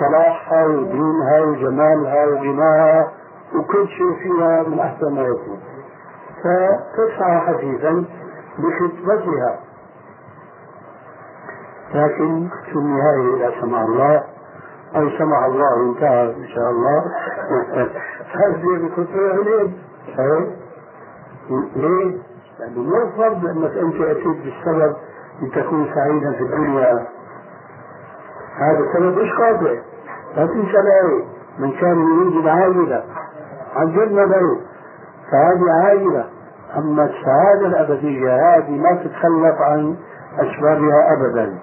صلاحها ودينها وجمالها وغناها وكل شيء فيها من أحسن ما يكون. فتسعى حثيثا بخطبتها لكن في النهاية إذا سمع الله أو سمع الله وانتهى إن شاء الله تهزي بخطبها ليه؟ ليه؟ لأنه مو فرض أنك أنت أتيت بالسبب لتكون سعيدا في الدنيا. هذا السبب مش قاطع لا تنسى من كان يريد العاجلة عجلنا له فهذه عاجلة. أما السعادة الأبدية هذه ما تتخلف عن أسبابها أبدا.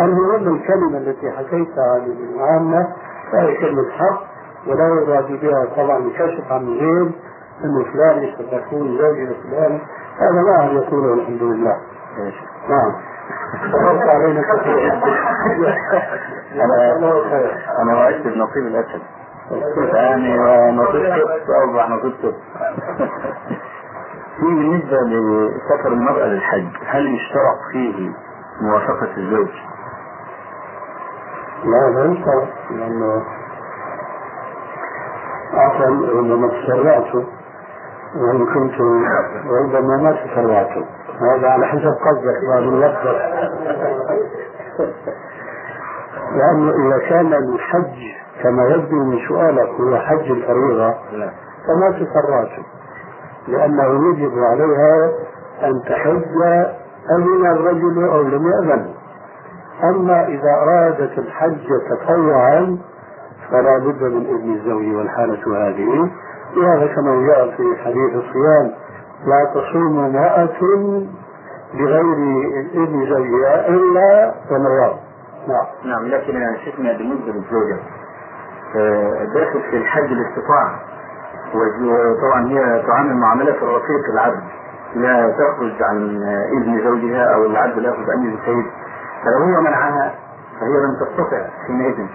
المهم الكلمة التي حكيتها عن العامة فهي كلمة حق ولا يراد بها طبعا كشف عن غير أنه فلان ستكون زوجي لفلان هذا ما أحد يقوله الحمد لله. نعم. أنا وعدت بنصيب الأسد. يعني نصيب كبس أوضح نصيب. في بالنسبة لسفر المرأة للحج هل يشترط فيه موافقة الزوج؟ لا لا يشترط لأنه عفوا لما تشرعته وإن كنتم ربما ما تسرعتم هذا على حسب قصدك بعد اللفظة لأنه إذا كان الحج كما يبدو من سؤالك هو حج الفريضة فما تسرعتم لأنه يجب عليها أن تحج أمن الرجل أو لم يأذن. أما إذا أرادت الحج تطوعا فلا بد من إذن الزوج والحالة هذه. وهذا كما جاء في حديث الصيام لا تصوم امرأة بغير إذن زوجها إلا رمضان نعم. نعم لكن شيخنا بالنسبة للزوجة آه، داخل في الحج الاستطاعة. وطبعا هي تعامل معاملة الرقيق العبد لا تخرج عن إذن زوجها أو العبد لا يأخذ أمر السيد. فلو هو منعها فهي لم تستطع حينئذ.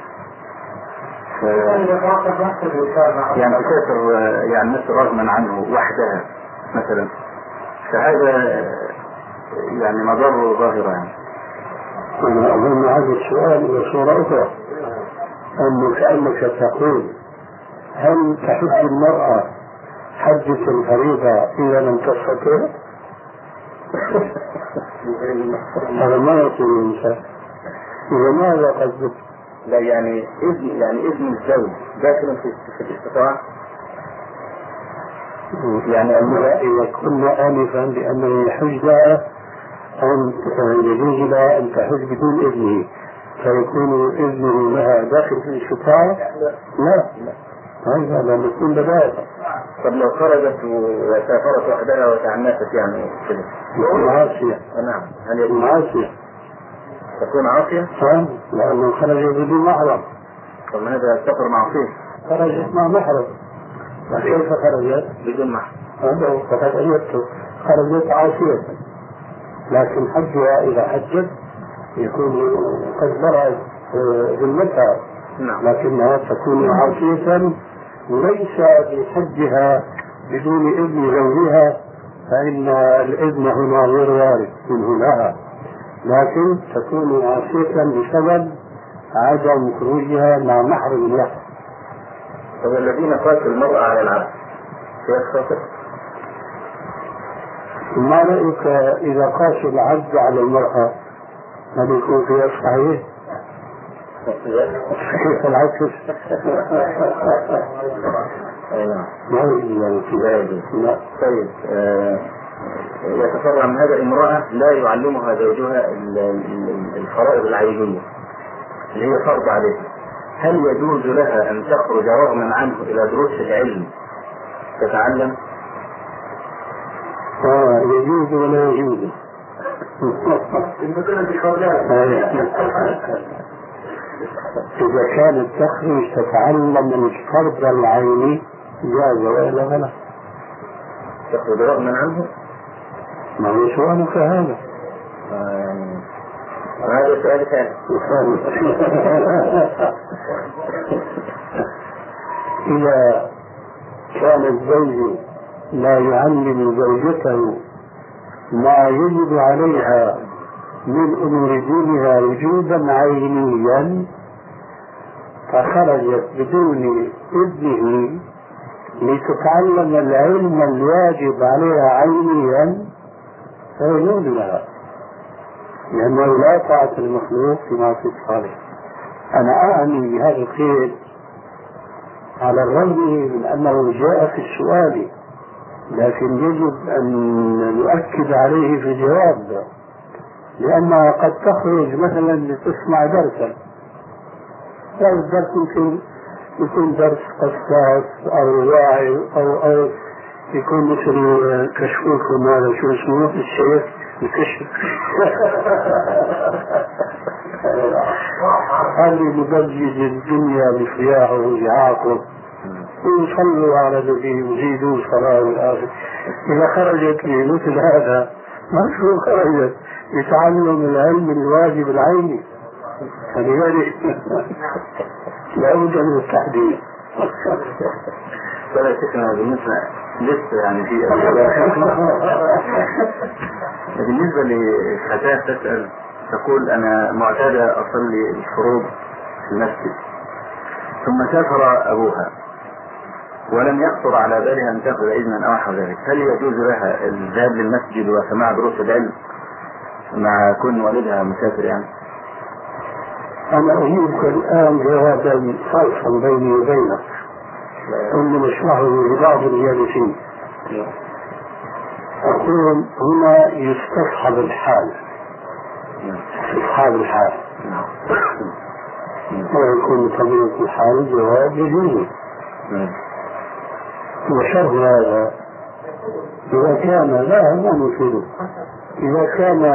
يعني تسافر يعني مثل رغما عنه وحدها مثلا. فهذا يعني مضر ظاهرة يعني أنا أظن هذا السؤال بصورة أخرى. أنه كأنك تقول هل تحج المرأة حجة الفريضة إذا لم تستطع؟ هذا ما يقول الإنسان إذا ماذا قصدك؟ لا يعني إذن يعني إذن الزوج داخل في في الاستطاعة يعني إذا كنا آنفا بأنه يحج لها أن يجوز لها أن تحج بدون إذنه فيكون إذنه لها داخل في الاستطاعة؟ لا لا هذا لا نكون بدائل طب لو خرجت وسافرت وحدها وتعنفت يعني كده. تكون عاصية. نعم. هل يكون عاصية. تكون عاصية؟ نعم. لأنه خرج بدون محرم. طب ما هذا السفر معصية خرجت مع محرم. كيف خرجت؟ بدون محرم. هذا فقد أجبته خرجت عاصية. لكن حجها إذا حجت يكون قد برأت ذمتها. نعم. لكنها تكون عاصية ليس بحجها بدون إذن زوجها فإن الإذن هنا غير وارد منه لها لكن تكون عاصية بسبب عدم خروجها مع محرم له طب الذين قاتلوا المرأة على العبد خاطر؟ ما رأيك إذا قاس العبد على المرأة هل يكون فيها صحيح؟ طيب آه، يتفرع من هذا امرأة لا يعلمها زوجها ال- ال- الفرائض العينية اللي هي فرض عليها هل يجوز لها أن تخرج رغما عنه إلى دروس العلم تتعلم؟ آه يجوز ولا يجوز إذا كانت تخرج تتعلم الفرض العيني جاز وإلا فلا تخرج رغما عنه؟ ما هو سؤالك هذا؟ آه، هذا سؤال ثاني. إذا كان الزوج لا يعلم زوجته ما يجب عليها من أمور دينها وجوبا عينيا فخرجت بدون إذنه لتتعلم العلم الواجب عليها عينيا فيجوز لها لأنه لا طاعة المخلوق في معصية الخالق. أنا أعني بهذا الخير على الرغم من أنه جاء في السؤال لكن يجب أن نؤكد عليه في الجواب لأنها قد تخرج مثلا لتسمع درسا. هذا الدرس يمكن يكون درس قصاص أو واعي أو أو يكون مثل كشفوكم هذا شو اسمه الشيخ الكشف. هذه مبجج الدنيا بصياحه وزعاقه ويصلوا على نبي ويزيدوا الصلاة والآخر إذا خرجت لمثل هذا ما شو خرجت؟ لتعلم العلم الواجب العيني فلذلك لابد من التحديد. ولا شيخنا بالنسبة لسه يعني في بالنسبة لفتاة تسأل تقول أنا معتادة أصلي الفروض في المسجد. ثم سافر أبوها. ولم يخطر على بالها أن تأخذ إذنا أو نحو ذلك. هل يجوز لها الذهاب للمسجد وسماع دروس العلم؟ مع كون والدها مسافر يعني؟ أنا أجيبك الآن جوابا خاصا بيني وبينك. ثم نشرحه لبعض الجالسين. أقول هنا يستصحب الحال. استصحاب الحال. ويكون طبيعة الحال جواب يجوز وشرح هذا إذا كان لا ما نفيده إذا كان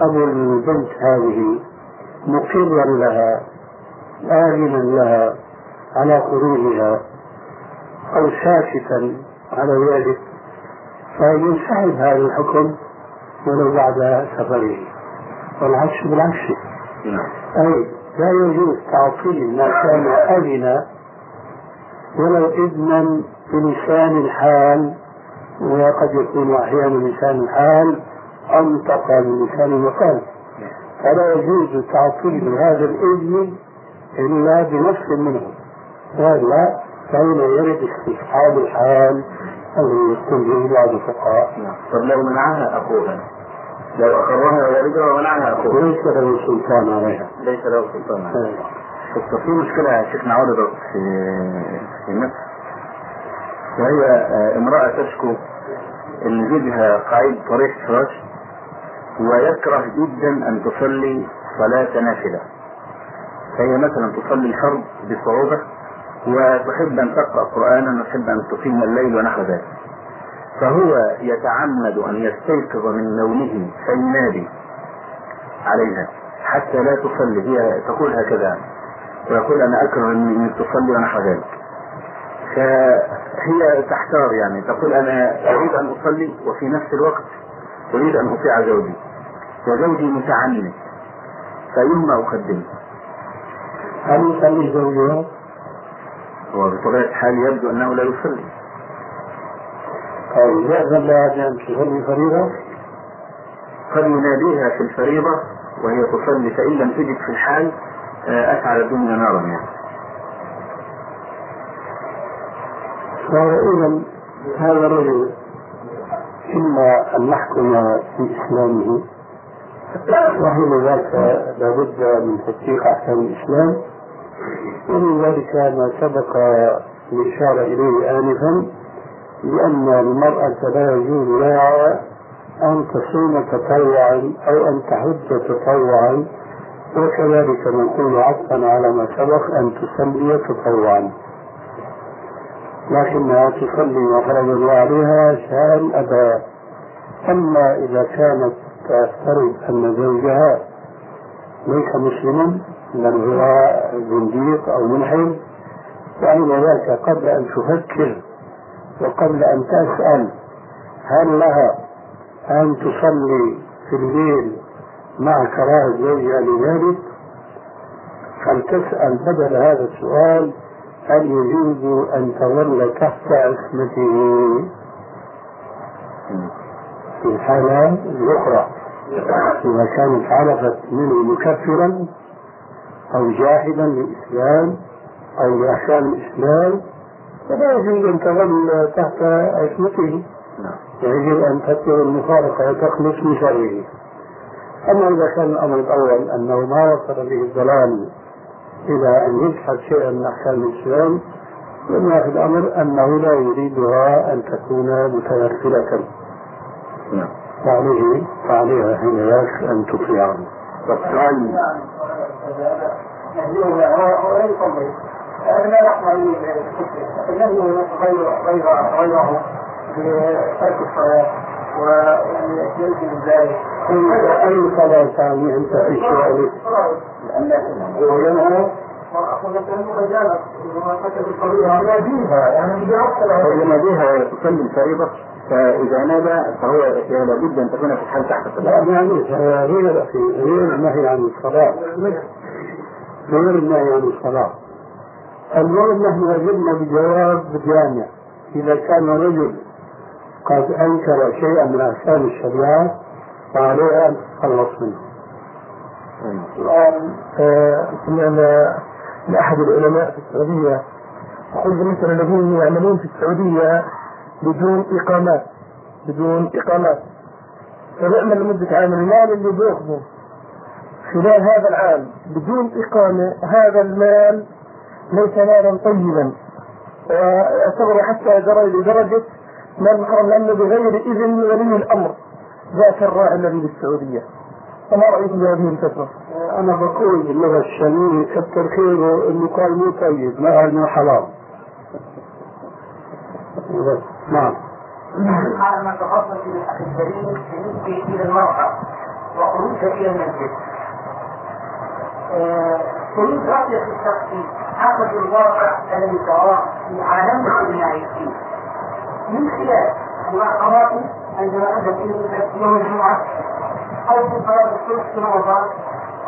أبو البنت هذه مقرا لها آمنا لها على خروجها أو ساكتا على ذلك فينسحب هذا الحكم ولو بعد سفره والعكس بالعكس نعم. أي لا يجوز تعطيل ما كان أذن ولو إذنا بلسان الحال وقد يكون أحيانا لسان الحال أنطق من لسان المقال. فلا يجوز تعطيل هذا الإذن إلا بنص منه وإلا فإن يرد استصحاب الحال الذي يقول به بعض الفقهاء. نعم. طب لو منعها أخوها. لو أقرها والدها ومنعها أخوها. ليس له سلطان عليها. ليس له سلطان عليها. بس في مشكلة يا شيخنا عرضت في في مصر. وهي آه، امرأة تشكو إن زوجها قاعد طريق فراش ويكره جدا أن تصلي صلاة نافلة. فهي مثلا تصلي الفرض بصعوبة وتحب أن تقرأ قرآنا وتحب أن تقيم الليل ونحو ذلك. فهو يتعمد أن يستيقظ من نومه فينادي عليها حتى لا تصلي. هي تقول هكذا ويقول أنا أكره أن تصلي ونحو ذلك. فهي تحتار يعني تقول أنا أريد أن أصلي وفي نفس الوقت أريد أن أطيع زوجي. وزوجي متعنت فيما اقدمه هل يصلي زوجها؟ وبطبيعة الحال يبدو أنه لا يصلي. طيب يأذن لها بأن تصلي فريضة؟ قد يناديها في الفريضة وهي تصلي فإن لم تجد في الحال آه، أشعل الدنيا نارا يعني. فإذا هذا الرجل إما أن نحكم بإسلامه وحين ذاك لابد من تطبيق أحكام الإسلام. ومن ذلك ما سبق الإشارة إليه آنفا لأن المرأة لا يجوز لها أن تصوم تطوعا أو أن تحج تطوعا. وكذلك نقول عطفا على ما سبق أن تصلي تطوعا. لكنها تصلي ما فرض الله عليها شان أبا. أما إذا كانت تفترض أن زوجها ليس مسلما بل هو زنديق أو ملحد وعند ذلك قبل أن تفكر وقبل أن تسأل هل لها أن تصلي في الليل مع كراهة زوجها لذلك فلتسأل بدل هذا السؤال هل يجوز أن تظل تحت عصمته. في الحالة الأخرى إذا كانت عرفت منه مكفرا أو جاحدا للإسلام أو لأحكام الإسلام فلا يجوز أن تظل تحت عصمته. يجب أن تتبع المفارقة وتخلص من شره. أما إذا كان الأمر الأول أنه ما وصل به الضلال إلى أن يجحد شيئا من أحكام الإسلام وما في الأمر أنه لا يريدها أن تكون متنفلة نعم وعليه فعليها حين ذاك أن تطيعه والسؤال لا غير غير غيره بترك الصلاة ويلزم ذلك أي صلاة ثانية أنت في سؤالك وينهى فإذا بها تصلي الفريضة فإذا نادى فهو لابد أن تكون في الحال تحت لا الصلاة معلش غير غير النهي عن الصلاة. غير النهي عن الصلاة. المهم نحن أجبنا بجواب جامع. إذا كان رجل قد أنكر شيئا من أحكام الشريعة فعليه أن تتخلص منه. الآن آه، سمعنا لأحد العلماء في السعودية خذ بالنسبة الذين يعملون في السعودية بدون إقامات بدون إقامات. فبيعمل لمدة عام المال اللي بياخذه. خلال هذا العام بدون إقامة هذا المال ليس مالا طيبا. ويعتبر حتى لدرجة مال محرم لأنه بغير إذن ولي الأمر ذاك الراعي الذي بالسعودية. فما رأيك بهذه الفترة؟ أنا بقول باللغة الشامية كتر خيره إنه قال مو طيب ما إنه حرام نعم على ما تفضل في الأخ الكريم بالنسبة إلى المرأة وخروجها إلى المسجد. خروج رأيك الشخصي حسب الواقع الذي تراه في عالمنا الاجتماعي فيه. من خلال ملاحظاتي عندما أذهب إلى يوم الجمعة في صلاة الصبح في رمضان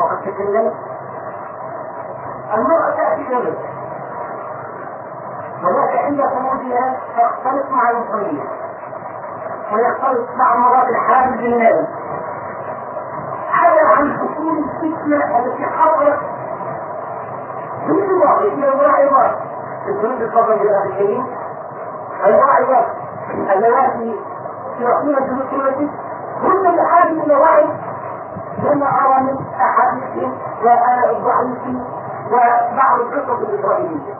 وقد تكلمت المرأة تأتي إلى ولكن عند خروجها تختلط مع المصلين ويختلط مع المرات الحامل بالنادي هذا عن حصول الفتنة التي حصلت من الله إلى الواعظات. الجنود الفضل بالأخ الكريم الواعظات اللواتي يعطون الجنود المسجد وعي لما أرى من أحاديثهم وضعيفهم وبعض القصص الإسرائيلية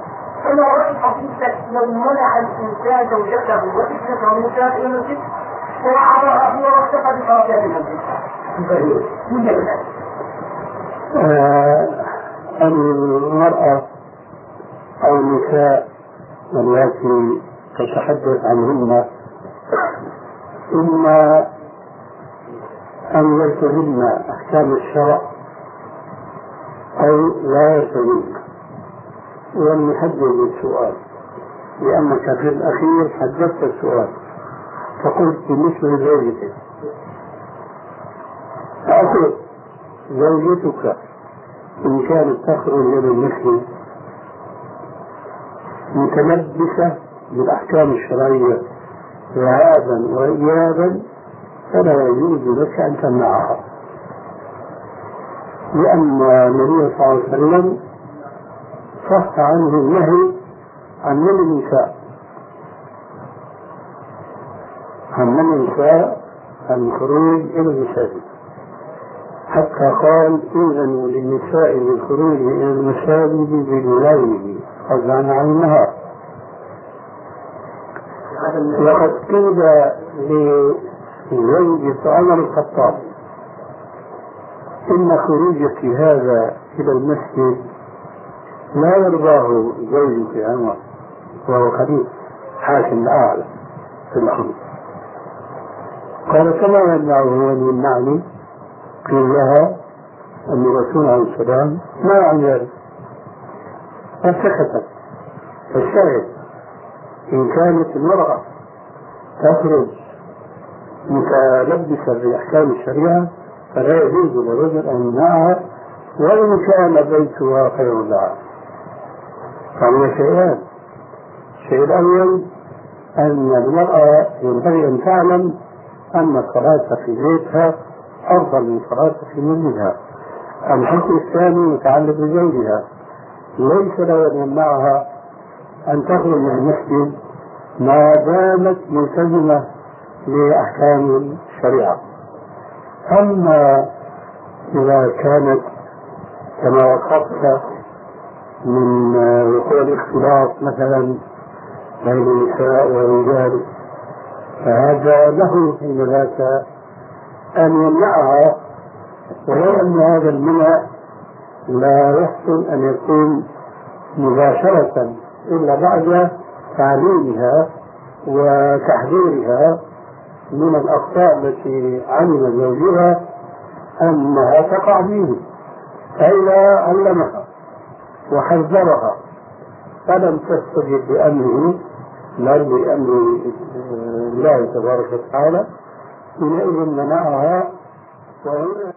فما رأيت حديثك لو منع الإنسان زوجته وابنته من الإنسان إلى المسجد ووعظها هو واكتفى بخرجات المسجد. المرأة أو النساء التي تتحدث عنهن إما أن يلتزمن أحكام الشرع أو لا يلتزمن ولم يحدد السؤال لأنك في الأخير حددت السؤال. فقلت بالنسبة لزوجتك أقول زوجتك إن كانت تخرج إلى المسجد متلبسة بالأحكام الشرعية ذهابا وإيابا فلا يجوز لك أن تمنعها لأن النبي صلى الله عليه وسلم صح عنه النهي عن من النساء. عن من النساء الخروج إلى المساجد حتى قال إذن للنساء بالخروج إلى المساجد بالليل فضلا عن النهار. وقد قيل لزوجة عمر الخطاب. إن خروجك هذا إلى المسجد لا يرضاه زوجك عمر وهو خليل حاكم الأعلى في الخروج قال كما يمنعه ولي يمنعني قيل لها أن الرسول عليه السلام ما عن ذلك. فسكتت. فالشاهد إن كانت المرأة تخرج متلبسة بأحكام الشريعة فلا يجوز للرجل أن يمنعها وإن كان بيتها خير لها فهو شيئان الشيء الأول أن المرأة ينبغي أن تعلم أن الصلاة في بيتها أفضل من صلاة في منزلها الحكم الثاني متعلق بزوجها. ليس له أن يمنعها أن تخرج من المسجد ما دامت ملتزمة بأحكام الشريعة. أما إذا كانت كما وصفت من وقوع الاختلاط مثلا بين النساء والرجال فهذا له حين ذاك أن يمنعها ولو أن هذا المنع لا يحسن أن يكون مباشرة إلا بعد تعليمها وتحذيرها من الأخطاء التي علم زوجها أنها تقع فيه فإذا علمها وحذرها. فلم تستجب بأمره بل بأمر الله تبارك وتعالى حينئذ منعها. وهنا